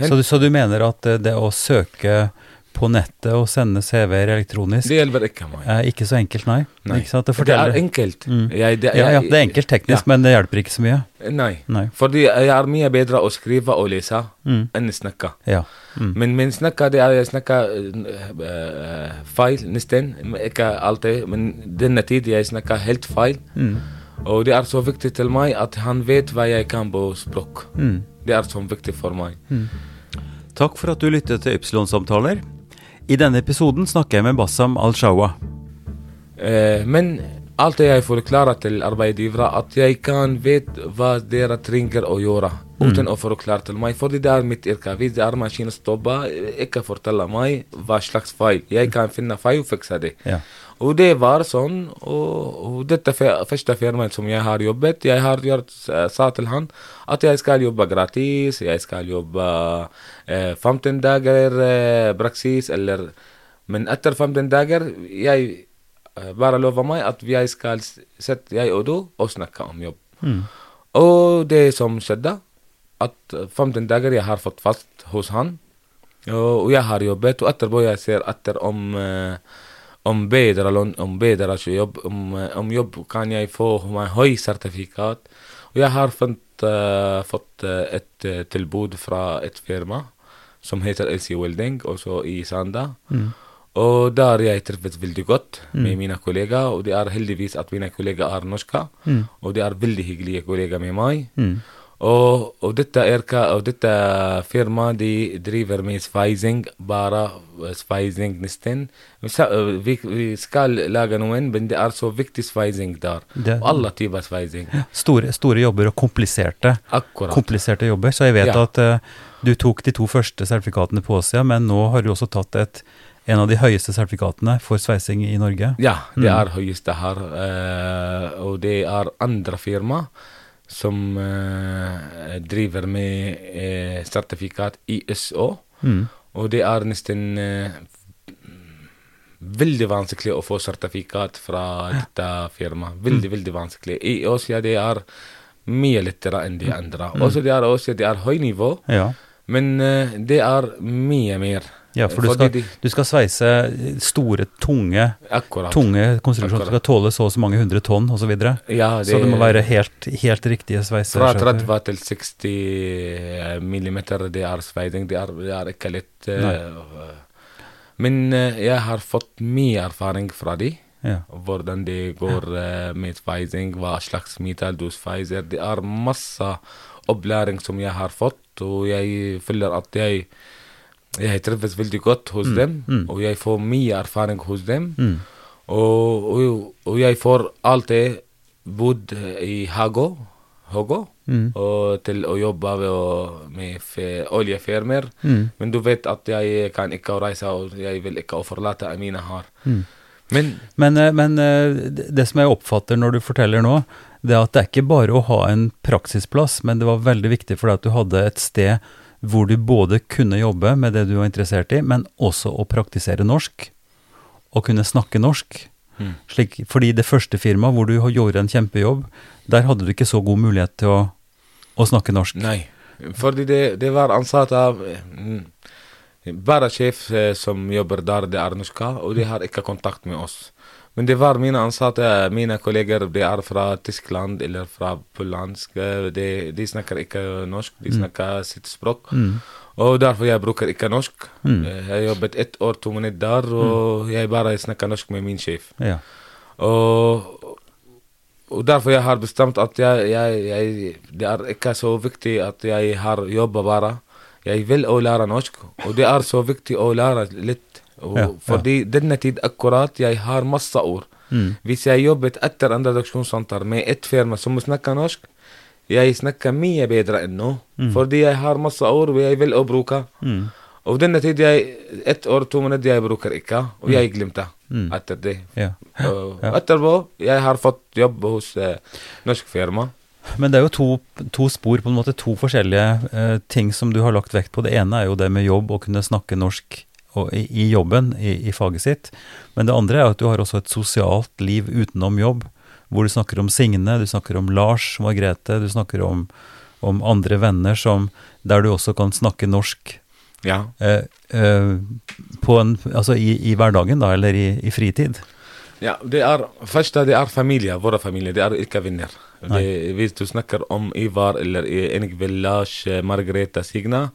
Så, du- så du mener at eh, det å søke på nettet og sende CV-er elektronisk Det hjelper ikke meg. Eh, ikke så enkelt, nei. Nei. Ikke sant? Det Det er enkelt. Mm. Jeg, det, ja, ja, det er enkelt teknisk, men det hjelper ikke så mye. Nei. Nei. Fordi jeg er mye bedre å skrive og lese Mm. enn snakke. Ja. Mm. Men men snakke, det er jeg snakker uh, feil nesten. Ikke alltid, men denne tid jeg snakker helt feil. Mm. Og det er så viktig til meg at han vet hva jeg kan på språk. Mm. Det er så viktig for meg. Takk for at du lyttet til Ypsilon-samtaler. I denne episoden snakker jeg med Bassam Al-Shawa. Eh, men alt jeg forklarer til arbeidsgivere at jeg kan vite hva dere trenger å gjøre, uten å forklare til meg. Fordi det er mitt yrke. Hvis det er maskinstopper, ikke fortelle meg hva slags feil. Jeg kan finne feil og fikse det. Ja. Og det var sånn, og, og dette første firmaet som jeg har jobbet, jeg har gjort, eh, sa til han at jeg skal jobbe gratis, jeg skal jobbe eh, 15 dager eh, praksis, eller Men etter 15 dager, jeg eh, bare lover meg at jeg skal sette jeg og du og snakke om jobb. Mm. Og det som skjedde, at eh, 15 dager jeg har fått fast hos han, og og jeg har jobbet, og etterpå jeg ser etter om eh, om bedre lønn, om bedre jobb, om, om jobb kan jeg få meg høy sertifikat. Og jeg har fått, uh, fått et tilbud fra et firma som heter LC Welding, også i Sanda. Mm. Og der jeg truffet veldig godt med mine kollegaer, og det er heldigvis at mine kollegaer er norske. Mm. Og de er veldig hyggelige kollegaer med meg. Mm. Og, og dette, erka, og dette firmaet de driver med sveising, bare sveising nesten. Vi, vi, vi skal lage noen, men det er så viktig sveising der. Det- alle typer sveising. Store, store jobber og kompliserte, kompliserte jobber. Så jeg vet Ja. at uh, du tok de to første sertifikatene på Åsia, men nå har du også tatt et, en av de høyeste sertifikatene for sveising i Norge. Ja, det Mm. er høyeste her. Uh, og det er andre firma som eh, driver med eh, sertifikat ISO. Mm. Og det er nesten eh, veldig vanskelig å få sertifikat fra dette firmaet. Veldig, veldig vanskelig. I Åsia det er mye lettere enn de andre. Også det er Åsia det er høy nivå, Ja. men det er mye mer. Ja, for du skal, du skal sveise store, tunge, tunge konstruksjoner som skal tåle så og så mange hundre tonn osv. Så, videre. Ja, så det må være helt, helt riktige sveiser. Fra 30 til 60 millimeter, det er sveising. Det er, det er ikke lett. eh, men eh, jeg har fått mye erfaring fra de. Ja. Hvordan det går eh, med sveising, hva slags metall du sveiser. Det er masse opplæring som jeg har fått, og jeg føler at jeg jeg trives veldig godt hos dem, mm. og jeg får mye erfaring hos dem. Mm. Og, og, og jeg får alltid bodd i Hago, Hago Mm. og til å jobbe med, med oljefirmaer. Mm. Men du vet at jeg kan ikke reise, og jeg vil ikke forlate Amina her. Mm. Men Men, eh, men eh, det det som jeg oppfatter når du forteller nå, det er at det er ikke bare å ha en praksisplass, men det var veldig viktig for deg at du hadde et sted hvor du både kunne jobbe med det du var interessert i, men også å praktisere norsk, og kunne snakke norsk. Mm. Slik, fordi det første firmaet hvor du gjorde en kjempejobb, der hadde du ikke så god mulighet til å, å snakke norsk. nei. Fordi det, det var ansatt av mm, Bare sjef eh, som jobber der, det er norske, og de har ikke kontakt med oss. Men det var mine ansatte, mine kolleger, de er fra Tyskland eller fra pollandsk. eh, De, de snakker ikke norsk, de snakker sitt språk. Mm. Og derfor jeg bruker ikke norsk. Mm. Eh, Jeg jobbet ett år, to minutter der, og jeg bare snakker norsk med min sjef. Ja. Og, og derfor jeg har bestemt at jeg, jeg, jeg, det er ikke så viktig at jeg har jobba bare. Jeg vil å lære norsk, og det er så viktig å lære litt. Og, Ja, ja. fordi denne tid akkurat jeg har masse ord. Mm. Hvis jeg jobbet etter en redaksjonssenter med et firma som snakker norsk, jeg snakker mye bedre enn nå. Fordi jeg har masse ord og jeg vil å bruke. Mm. Og denne tid jeg, ett år, to minutter jeg bruker ikke, og jeg glemte Mm. etter det. Ja. Og Ja. etterpå, jeg har fått jobb hos eh, norsk firma. Men det er jo to, to spor, på en måte to forskjellige eh, ting som du har lagt vekt på. Det ene er jo det med jobb, å kunne snakke norsk og, i, i jobben, i, i faget sitt. Men det andre er at du har også et sosialt liv utenom jobb, hvor du snakker om Signe, du snakker om Lars, Margrethe, du snakker om, om andre venner som, der du også kan snakke norsk Ja. eh, eh, på en, altså i, i hverdagen, da, eller i, i fritid. Ja, det er først det er familie, våre familie. det er ikke venner. Det, hvis du snakker om Ivar eller Ingvild, Lars, Margrethe, Signa,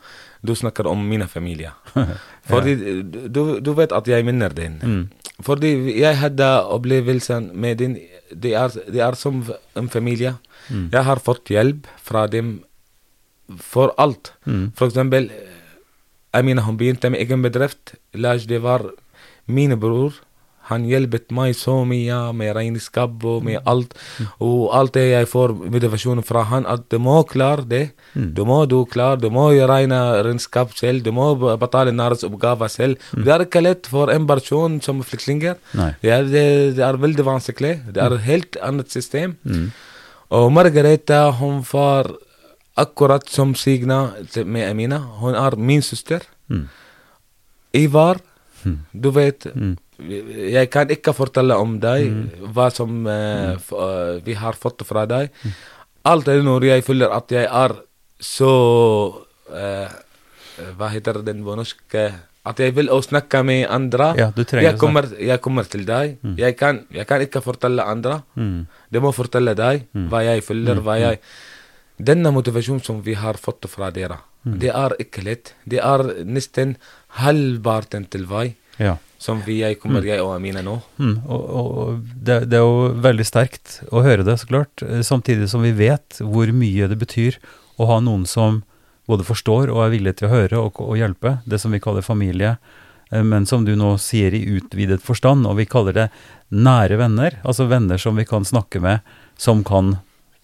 du snakker om mine familier. Fordi du, du vet at jeg minner din. Fordi jeg hadde opplevelsen med din Det er, de er som en familie. Jeg har fått hjelp fra dem for alt. For eksempel Amina hun begynte med egen bedrift. Lars, det var min bror. Han hjelpet meg så mye med regnskap og med alt. Og alt det jeg får motivasjon fra han, at du må klare det. Du må du klare, du må regne regnskap selv, du må betale næringsoppgaver selv. Det er ikke lett for en person som flyktninger. Det er, det, det er veldig vanskelig. Det er et helt annet system. Og Margareta, hun var akkurat som Signa med Amina. Hun er min søster. Ivar, du vet Jeg kan ikke fortelle om deg hva som eh, eh, vi har fått fra deg. Alt er når jeg føler at jeg er så eh, Hva heter den på norsk? At jeg vil å snakke med andre. Ja, jeg, kommer, jeg kommer til deg. Jeg, kan, jeg kan ikke fortelle andre. Det må fortelle deg hva jeg føler, hva jeg Denne motivasjonen som vi har fått fra dere, det er ikke lett. Det er nesten halvparten til vei Ja. som vi jeg kommer, jeg og Amina nå. Mm, og og det, det er jo veldig sterkt å høre det, så klart. eh, Samtidig som vi vet hvor mye det betyr å ha noen som både forstår og er villig til å høre og, og hjelpe. Det som vi kaller familie. eh, Men som du nå sier i utvidet forstand, og vi kaller det nære venner. Altså venner som vi kan snakke med, som kan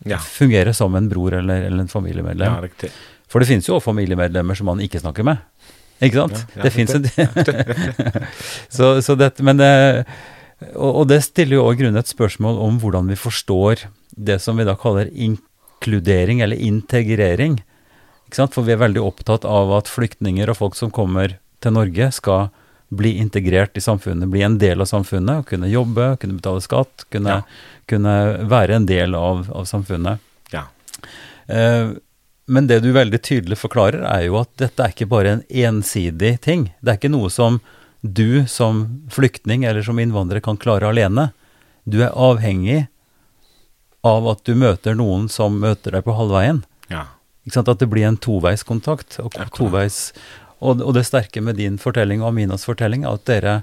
Ja. fungere som en bror eller, eller en familiemedlem. Ja, riktig. For det finnes jo også familiemedlemmer som man ikke snakker med. Ikke sant? Ja, ja, det fins en så, så dette, men det, og, og det stiller jo òg grunn et spørsmål om hvordan vi forstår det som vi da kaller inkludering eller integrering. Ikke sant? For vi er veldig opptatt av at flyktninger og folk som kommer til Norge, skal bli integrert i samfunnet, bli en del av samfunnet, og kunne jobbe, kunne betale skatt, kunne, kunne være en del av, av samfunnet. Ja. Eh, men det du veldig tydelig forklarer, er jo at dette er ikke bare en ensidig ting. Det er ikke noe som du som flyktning eller som innvandrer kan klare alene. Du er avhengig av at du møter noen som møter deg på halvveien. Ja. Ikke sant? At det blir en toveiskontakt. Og, toveis, og, og det sterke med din fortelling og Aminas fortelling er at dere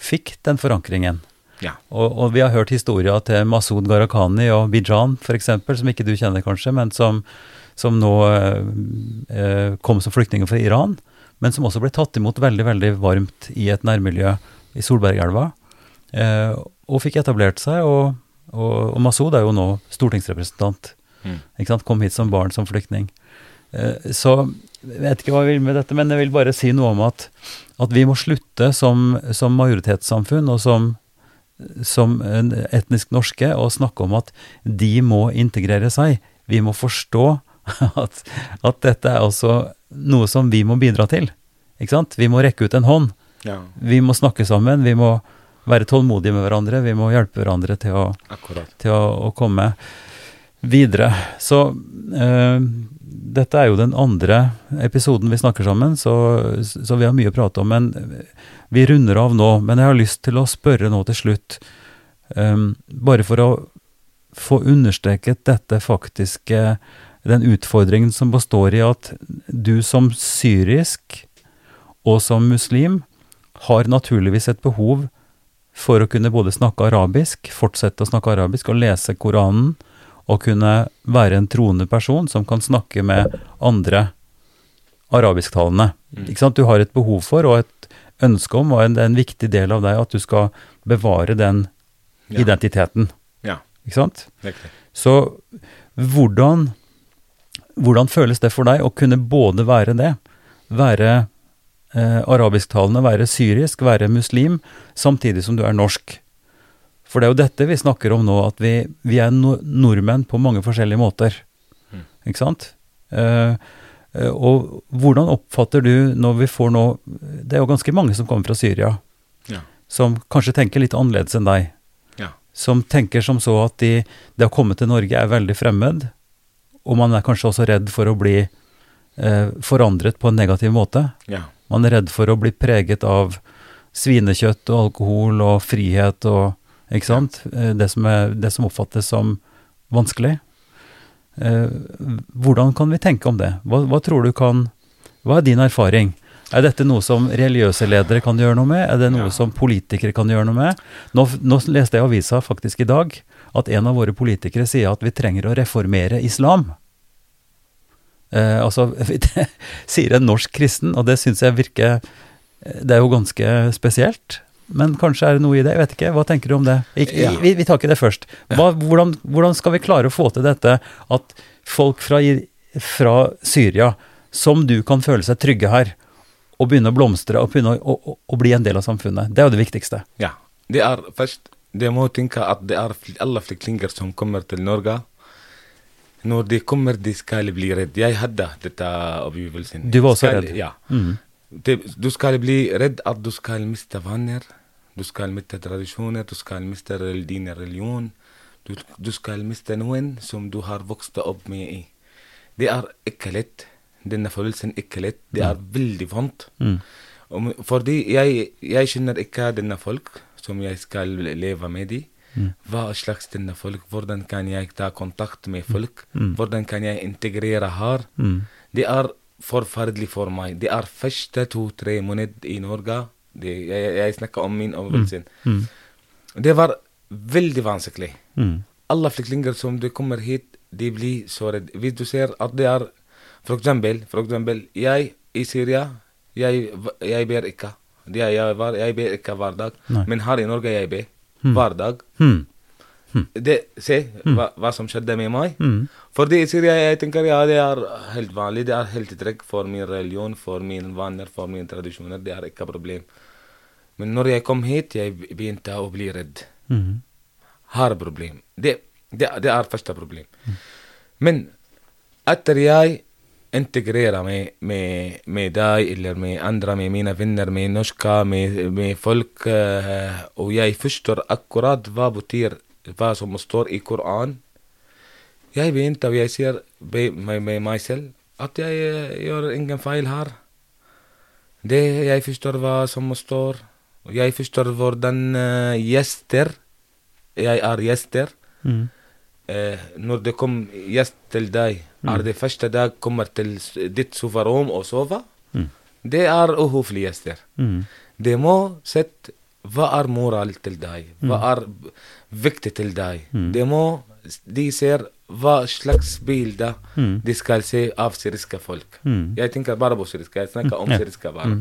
fikk den forankringen. Ja. Og, og vi har hørt historier til Masud Gharahkhani og Bijan f.eks., som ikke du kjenner kanskje, men som, som nå eh, eh, kom som flyktninger fra Iran, men som også ble tatt imot veldig, veldig varmt i et nærmiljø i Solbergelva, eh, og fikk etablert seg. Og, og, og Masud er jo nå stortingsrepresentant. Mm. Ikke sant? Kom hit som barn, som flyktning. Eh, så jeg vet ikke hva jeg vil med dette, men jeg vil bare si noe om at, at vi må slutte som, som majoritetssamfunn og som, som etnisk norske og snakke om at de må integrere seg. Vi må forstå at, at dette er altså noe som vi må bidra til. Ikke sant? Vi må rekke ut en hånd. ja. Vi må snakke sammen. Vi må være tålmodige med hverandre. Vi må hjelpe hverandre til å, til å, å komme videre. Så øh, dette er jo den andre episoden vi snakker sammen, så, så vi har mye å prate om. Men vi runder av nå. Men jeg har lyst til å spørre nå til slutt, øh, bare for å få understreket dette faktiske Den utfordringen som består i at du som syrisk og som muslim har naturligvis et behov for å kunne både snakke arabisk, fortsette å snakke arabisk og lese Koranen, og kunne være en troende person som kan snakke med andre arabisktalende. Ikke sant? Du har et behov for og et ønske om, og en, det er en viktig del av deg, at du skal bevare den Ja. identiteten. Ja. Ikke sant? Riktig. Så hvordan, hvordan føles det for deg å kunne både være det, være eh, arabisktalende, være syrisk, være muslim, samtidig som du er norsk? For det er jo dette vi snakker om nå, at vi, vi er no nordmenn på mange forskjellige måter. Ikke sant? Eh, eh, og hvordan oppfatter du når vi får nå Det er jo ganske mange som kommer fra Syria, Ja. som kanskje tenker litt annerledes enn deg Ja. som tenker som så at de, det å komme til Norge er veldig fremmed, og man er kanskje også redd for å bli eh, forandret på en negativ måte. Ja. Man er redd for å bli preget av svinekjøtt og alkohol og frihet og Ikke sant? Eh, Det som, er, det som oppfattes som vanskelig. Eh, hvordan kan vi tenke om det? Hva, hva tror du kan Hva er din erfaring? Er dette noe som religiøse ledere kan gjøre noe med? Er det noe Ja. som politikere kan gjøre noe med? Nå, nå leste jeg avisa faktisk i dag at en av våre politikere sier at vi trenger å reformere islam. Eh, altså, sier en norsk kristen, og det syns jeg virker eh, Det er jo ganske spesielt. Men kanskje er det noe i det, jeg vet ikke. Hva tenker du om det? Ikke, Ja. vi, vi tar ikke det først. Hva, hvordan, hvordan skal vi klare å få til dette at folk fra, fra Syria, som du kan føle seg trygge her, og begynne å blomstre og begynne å, å, å bli en del av samfunnet? Det er jo det viktigste. Ja. Det er først Det må tenke at det er alle flyktninger som kommer til Norge. Når de kommer, de skal bli redd. Jeg hadde dette opplevelsen. Du var også Skal- redd? Ja. Mm. De, du skal bli redd at du skal miste venner, Du skal miste tradisjoner. Du skal miste din religion. Du, du skal miste noen som du har vokst opp med i. Det er ikke lett. Denne følelsen er ikke lett. Det er veldig vondt. Mm. Fordi jeg, jeg kjenner ikke denne folk som jeg skal leve med de. Hva slags denne folk, hvordan kan jeg ta kontakt med folk? Hvordan kan jeg integrere her? Mm. Det er forferdelig for meg. Det er første to-tre måneder i Norge. Det, jeg, jeg snakker om min opplevelse. Mm. Det var veldig vanskelig. Mm. Alle flyktninger som de kommer hit, de blir så redde. Hvis du ser at det er For eksempel, for eksempel jeg i Syria, jeg, jeg ber ikke. Jeg, jeg, var, jeg ber ikke hver dag. Nei. Men her i Norge jeg ber hver dag. Mm. Det, se hva, hva som skjedde med meg. Mm. Fordi i Syria jeg tenker ja, det er helt vanlig. Det er helt trekk for min religion, for mine vaner, for mine tradisjoner. Det er ikke problem. Men når jeg kom hit, jeg begynte å bli redd. Mm. Har problem. Det, det, det er første problem. Men etter jeg integrerer med, med, med deg eller med andre, med mine venner, med norske, med, med folk, og jeg forstår akkurat hva betyr hva som står i Koranen, jeg begynte og jeg be- med, meg selv at jeg gjør ingen feil her. Det jeg forstår hva som står, jeg forstår hvordan gjester Jeg er gjester. Mm. Når det kom gjest til deg, er det første dag kommer til ditt soverom og sove? Mm. Det er uhøflige gjester. Det må sette hva er moral til deg, hva er viktig til deg. Det må de ser hva slags bilder de skal se av syriske folk. Jeg tenker bare på syriske, jeg snakker om syriske bare.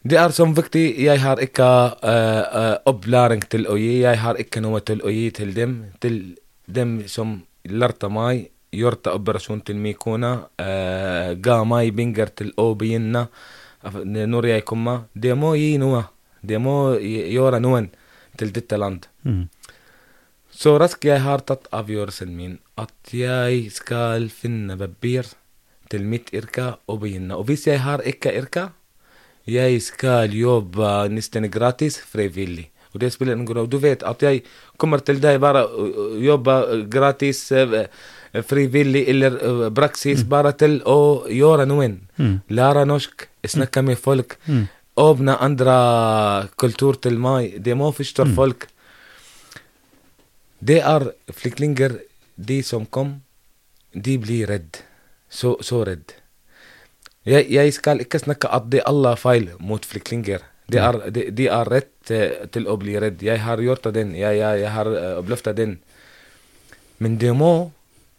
Det er som viktig, jeg har ikke uh, opplæring til å gi, jeg har ikke noe til å gi til dem. Til dem som lærte meg, gjorde operasjon til min kone, uh, ga meg penger til å begynne når jeg kommer. Det må gi noe. Det må gjøre noen til dette land. Mm. Så raskt jeg har tatt avgjørelsen min at jeg skal finne papir til mitt yrke og begynne. Og hvis jeg har ikke yrke, jeg skal jobbe nesten gratis frivillig. Og det spiller ingen rolle. Du vet at jeg kommer til deg bare å jobbe gratis eh, frivillig eller eh, praksis bare til å gjøre noen. Lære norsk, snakke med folk, åpne andre kultur til meg. Det må forstå folk. Det er flyktninger, de som kom, de blir redd. Så, så redd. Jeg, skal ikke snakke at det alle er feil mot flyktninger. De er, de, de er rett eh, til å bli redd. Jeg har gjort den, jeg, jeg, jeg har uh, opplevd den. Men det må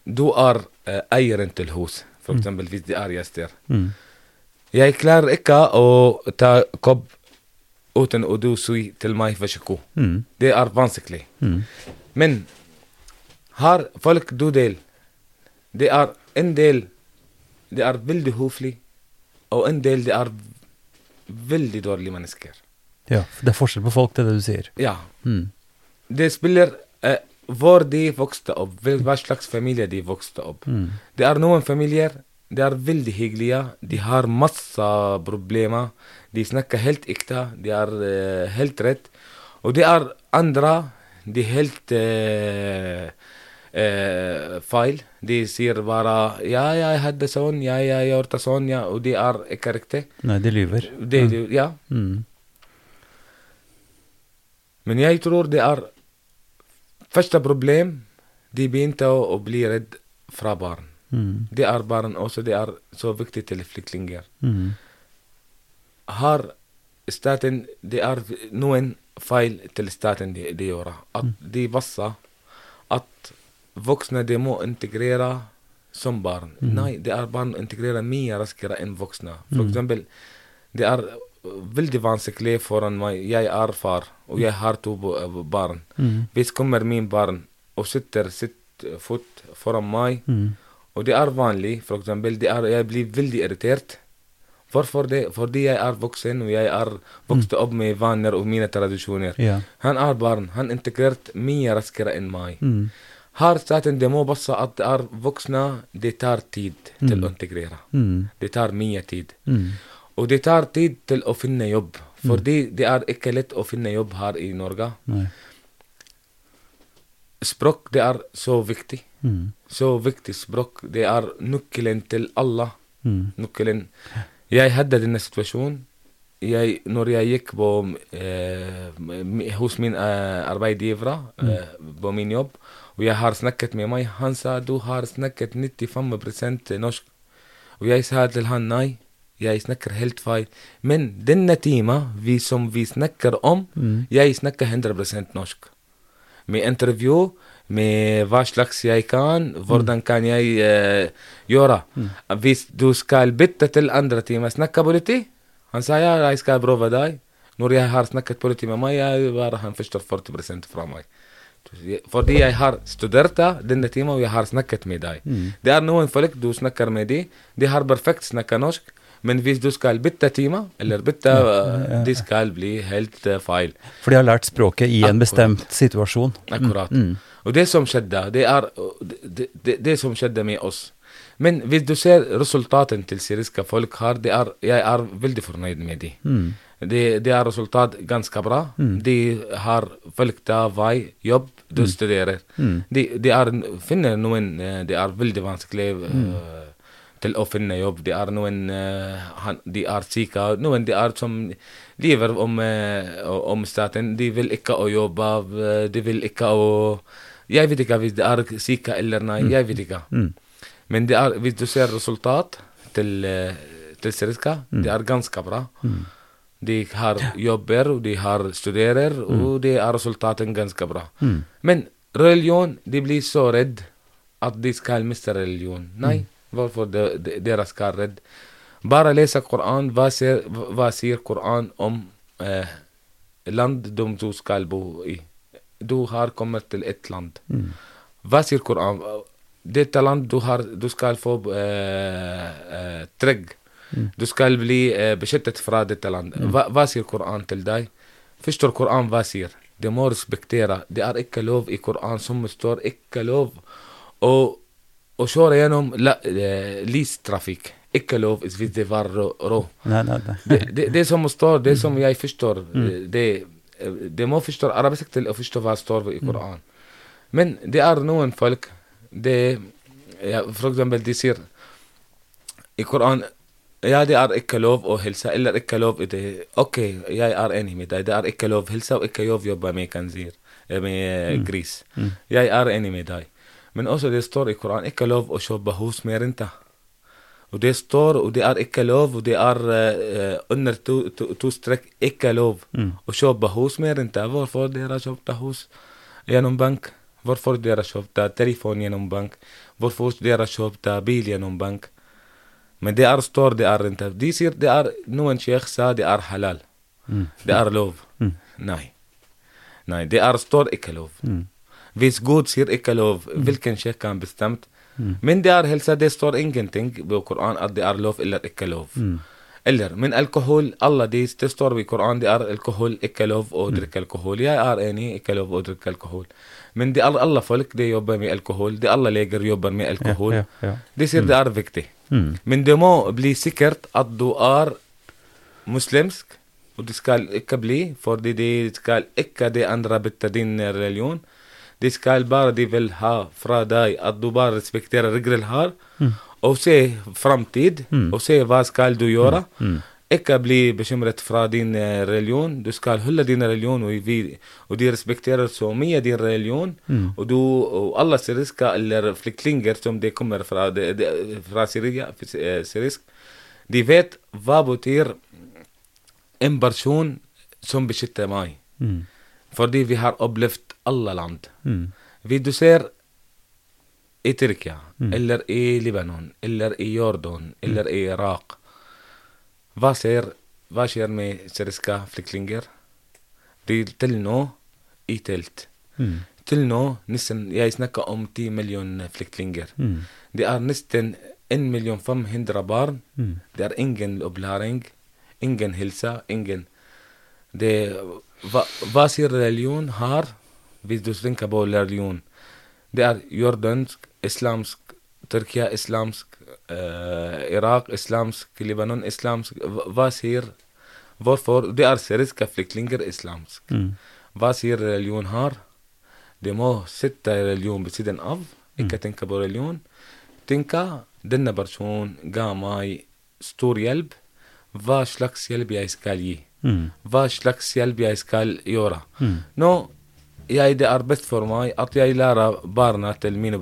Du er eh, eieren til hus, for eksempel hvis det er gjester. Mm. Jeg klarer ikke å ta kopp uten å du si til meg vær så god. Mm. Det er vanskelig. Mm. Men har folk du del Det er en del Det er veldig høflig, og en del de er veldig dårlige mennesker. Ja, det er forskjell på folk, det er det du sier. Ja. Mm. Det spiller eh, hvor de vokste opp, hva slags familie de vokste opp. Mm. Det er noen familier de er veldig hyggelige, de har masse problemer, de snakker helt ekte, de er eh, helt rett. Og det er andre, de helt eh, eh, feil. De sier bare 'ja, jeg hadde sånn', 'ja, jeg gjorde sånn', ja, og de er ikke riktig. Nei, de lyver. De, det, ja. Mm. Men jeg tror det er Første problem De begynte å, å bli redd fra barn. Mm. Det er barn også, det er så viktig til flyktninger. Mm. Har staten Det er noen feil til staten de, de gjør. At de passer at voksne de må integrere som barn. Nei, det er barn integrerer mye raskere enn voksne. For eksempel, det er veldig vanskelig foran meg. Jeg er far, og jeg har to barn. Mm. Hvis kommer min barn og sitter sitt fot foran meg, Mm. og det er vanlig, for eksempel, det er, jeg blir veldig irritert. Hvorfor det? Fordi jeg er voksen, og jeg er vokst opp med vaner og mine tradisjoner. Ja. Han er barn. Han integrert mye raskere enn meg. Mm. Her staten det må passe at det er voksne, det tar tid til Mm. å integrere. Mm. Det tar mye tid. Mm. Og det tar tid til å finne jobb. Fordi det er ikke lett å finne jobb her i Norge. Nei. Språk, det er så viktig. Mm. Så viktig språk. Det er nøkkelen til alle. Mm. Nøkkelen. Jeg hadde denne situasjonen. Jeg, når jeg gikk på, eh, m- hos min eh, arbeidsgiver eh, på min jobb, og jeg har snakket med meg, han sa du har snakket 95 norsk. Og jeg sa til han nei, jeg snakker helt feil. Men denne timen vi, som vi snakker om, Mm. jeg snakker 100 norsk. Med intervju, med hva slags jeg kan, hvordan kan jeg uh, gjøre. Hvis du skal bytte til andre timer, snakke politi? Han sa ja, jeg skal prøve deg. Når jeg har snakket politi med meg, jeg bare han forstår 40 fra meg. Fordi jeg har studert denne timen, og jeg har snakket med deg. Det er noen folk du snakker med de, de har perfekt snakket norsk, men hvis du skal bytte time, eller bytte, eh, de skal bli helt uh, feil. For de har lært språket i en bestemt situasjon. Akkurat. Mm. Og det som skjedde, det er det, det, det som skjedde med oss. Men hvis du ser resultaten til syriske folk her, er, jeg er veldig fornøyd med dem. Mm. Det, de er resultat ganske bra. De har valgt vei, jobb, du studerer. Mm. De, de er, finner noen eh, Det er veldig vanskelig uh, til å finne jobb. De er noen uh, De er syke. Noen de er som lever om, om staten. De vil ikke å jobbe. De vil ikke å Jeg vet ikke hvis de er syke eller nei. Jeg vet ikke. Mm. Men er, hvis du ser resultat til, til til mm. det er ganske bra. De har jobber, de har studerer, og det er resultatet ganske bra. Mm. Men religion, de blir så redd at de skal miste religion. Nei, hvorfor de, de, dere skal redd? Bare lese Koran. Hva ser, hva sier Koran om eh, land de du skal bo i? Du har kommet til et land. Mm. Hva sier Koran? Dette land du, har, du skal få eh, eh, trygg. Du skal bli beskyttet fra dette landet. Hva, hva sier Koranen til deg? Forstår Koranen hva sier? Det må respektere. Det er ikke lov i Koranen som står ikke lov å, å kjøre gjennom lystrafikk. Ikke lov hvis det var rå. Det, det, det som står, det som jeg forstår, det, det må forstå arabisk til å forstå hva står i Koranen. Men det er noen folk det, ja, For eksempel, de sier i Koran يا دي آر اكلوف أو هلسا إلا اكلوف ادي أوكي يا آر انيمي دا دي آر اكلوف هلسا واكيوف يوبا ميكانزير مي آه، آه، غريس. يا آر انيمي داي. من أوسو دي ستور القرآن اكلوف أو شوبا هوس ميرنتا. ودي ستور ودي آر اكلوف ودي آر آه، اونر تو تو ستريك اكلوف أو شوبا هوس ميرنتا. فور فور دي را شوبا هوس. يانون بانك. فور فور دي را شوبا تليفون يانون بانك. فور فور دي را شوبا بيل يانون بانك. Men det er står det er rente. De sier det er Noen sjekh sa det er halal. Det er lov. Nei. Nei, det er står ikke lov. Hvis Gud sier ikke lov, hvilken sjekh kan bestemt? Men det er helse, det står ingenting i Koranen at det er lov eller ikke lov. Eller, men alkohol, alle de, det står i Koranen det er alkohol, ikke lov å drikke alkohol. Jeg er enig, ikke lov å drikke alkohol. Men det er alle folk de jobber med alkohol, de alle leger jobber med alkohol. Ja, ja, ja. De sier det er viktig. Mm. Men det må bli sikkert at du er muslimsk, og det skal ikke bli, fordi de skal ikke de andre bytte din religion. De skal bare de vil ha fra deg at du bare respekterer regler her, og se framtid, og se hva skal du gjøre. Ikke bli bekymret fra din religion. Du skal holde din religion, og, vi, og de respekterer så mye din religion. Og, du, og alle syriske eller flyktninger som de kommer fra, de, de, fra Syria, syrisk, de vet hva betyr en person som beskytter meg. Mm. Fordi vi har opplevd alle land. Mm. Vi du ser i Tyrkia, eller i Libanon, eller i Jordan, eller i Irak. Hva skjer, hva skjer med syriske flyktninger? De til nå i telt. Mm. Til nå, nesten, jeg snakker om 10 millioner flyktninger. Mm. Det er nesten 1 million 500 barn. Mm. Det er ingen opplæring, ingen helse, ingen det, hva, hva sier religion har, hvis du tenker på religion? Det er jordansk, islamsk, Tyrkia islamsk, eh, Irak islamsk, Libanon islamsk. Hva, hva sier Hvorfor? Det er syriske flyktninger islamsk. Mm. Hva sier religion her? De må sette religion ved siden av, ikke tenke på religion. Tenke denne personen ga meg stor hjelp. Hva slags hjelp jeg skal gi? Mm. Hva slags hjelp jeg skal gjøre? Mm. Nå, jeg, det er best for meg at jeg lærer barna til min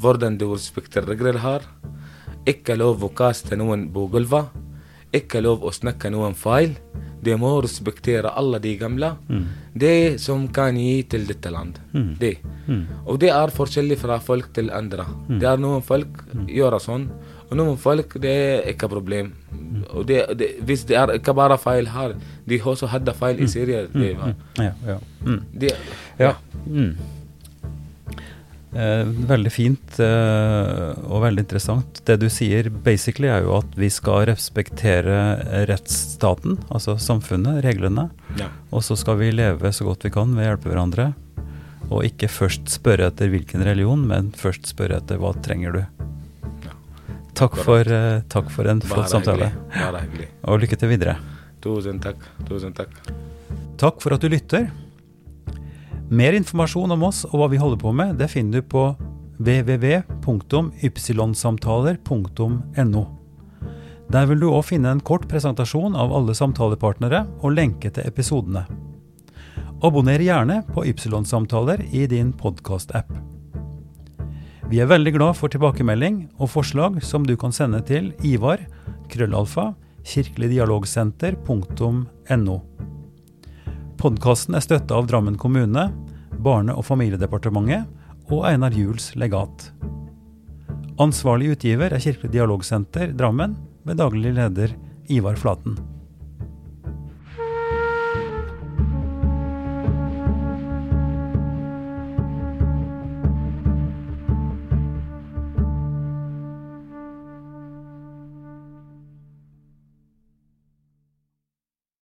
bror hvordan de respekterer regler her. Ikke lov å kaste noen på gulvet. Ikke lov å snakke noen feil. De må respektere alle de gamle. Det som kan gi til dette land. Mm. Det. Mm. Og det er forskjellig fra folk til andre. Det er noen folk gjør sånn, og noen folk det er ikke problem. Og det, det, hvis det er ikke bare feil her, de også hadde feil i Syria. Det, Ja, ja. Mm. det, Ja. Eh, veldig fint eh, og veldig interessant. Det du sier basically er jo at vi skal respektere rettsstaten, altså samfunnet, reglene. ja. Og så skal vi leve så godt vi kan ved å hjelpe hverandre. Og ikke først spørre etter hvilken religion, men først spørre etter hva trenger du. Ja. Takk for, eh, takk for en flott samtale. Og lykke til videre. Tusen takk. Tusen takk. Takk for at du lytter. Mer informasjon om oss og hva vi holder på med, det finner du på www.ypsilonsamtaler.no. Der vil du òg finne en kort presentasjon av alle samtalepartnere og lenke til episodene. Abonner gjerne på Ypsilon-samtaler i din podkast-app. Vi er veldig glad for tilbakemelding og forslag som du kan sende til Ivar, krøllalfa, kirkeligdialogsenter.no. Podkasten er støtta av Drammen kommune, Barne- og familiedepartementet og Einar Juels legat. Ansvarlig utgiver er Kirkelig dialogsenter Drammen, med daglig leder Ivar Flaten.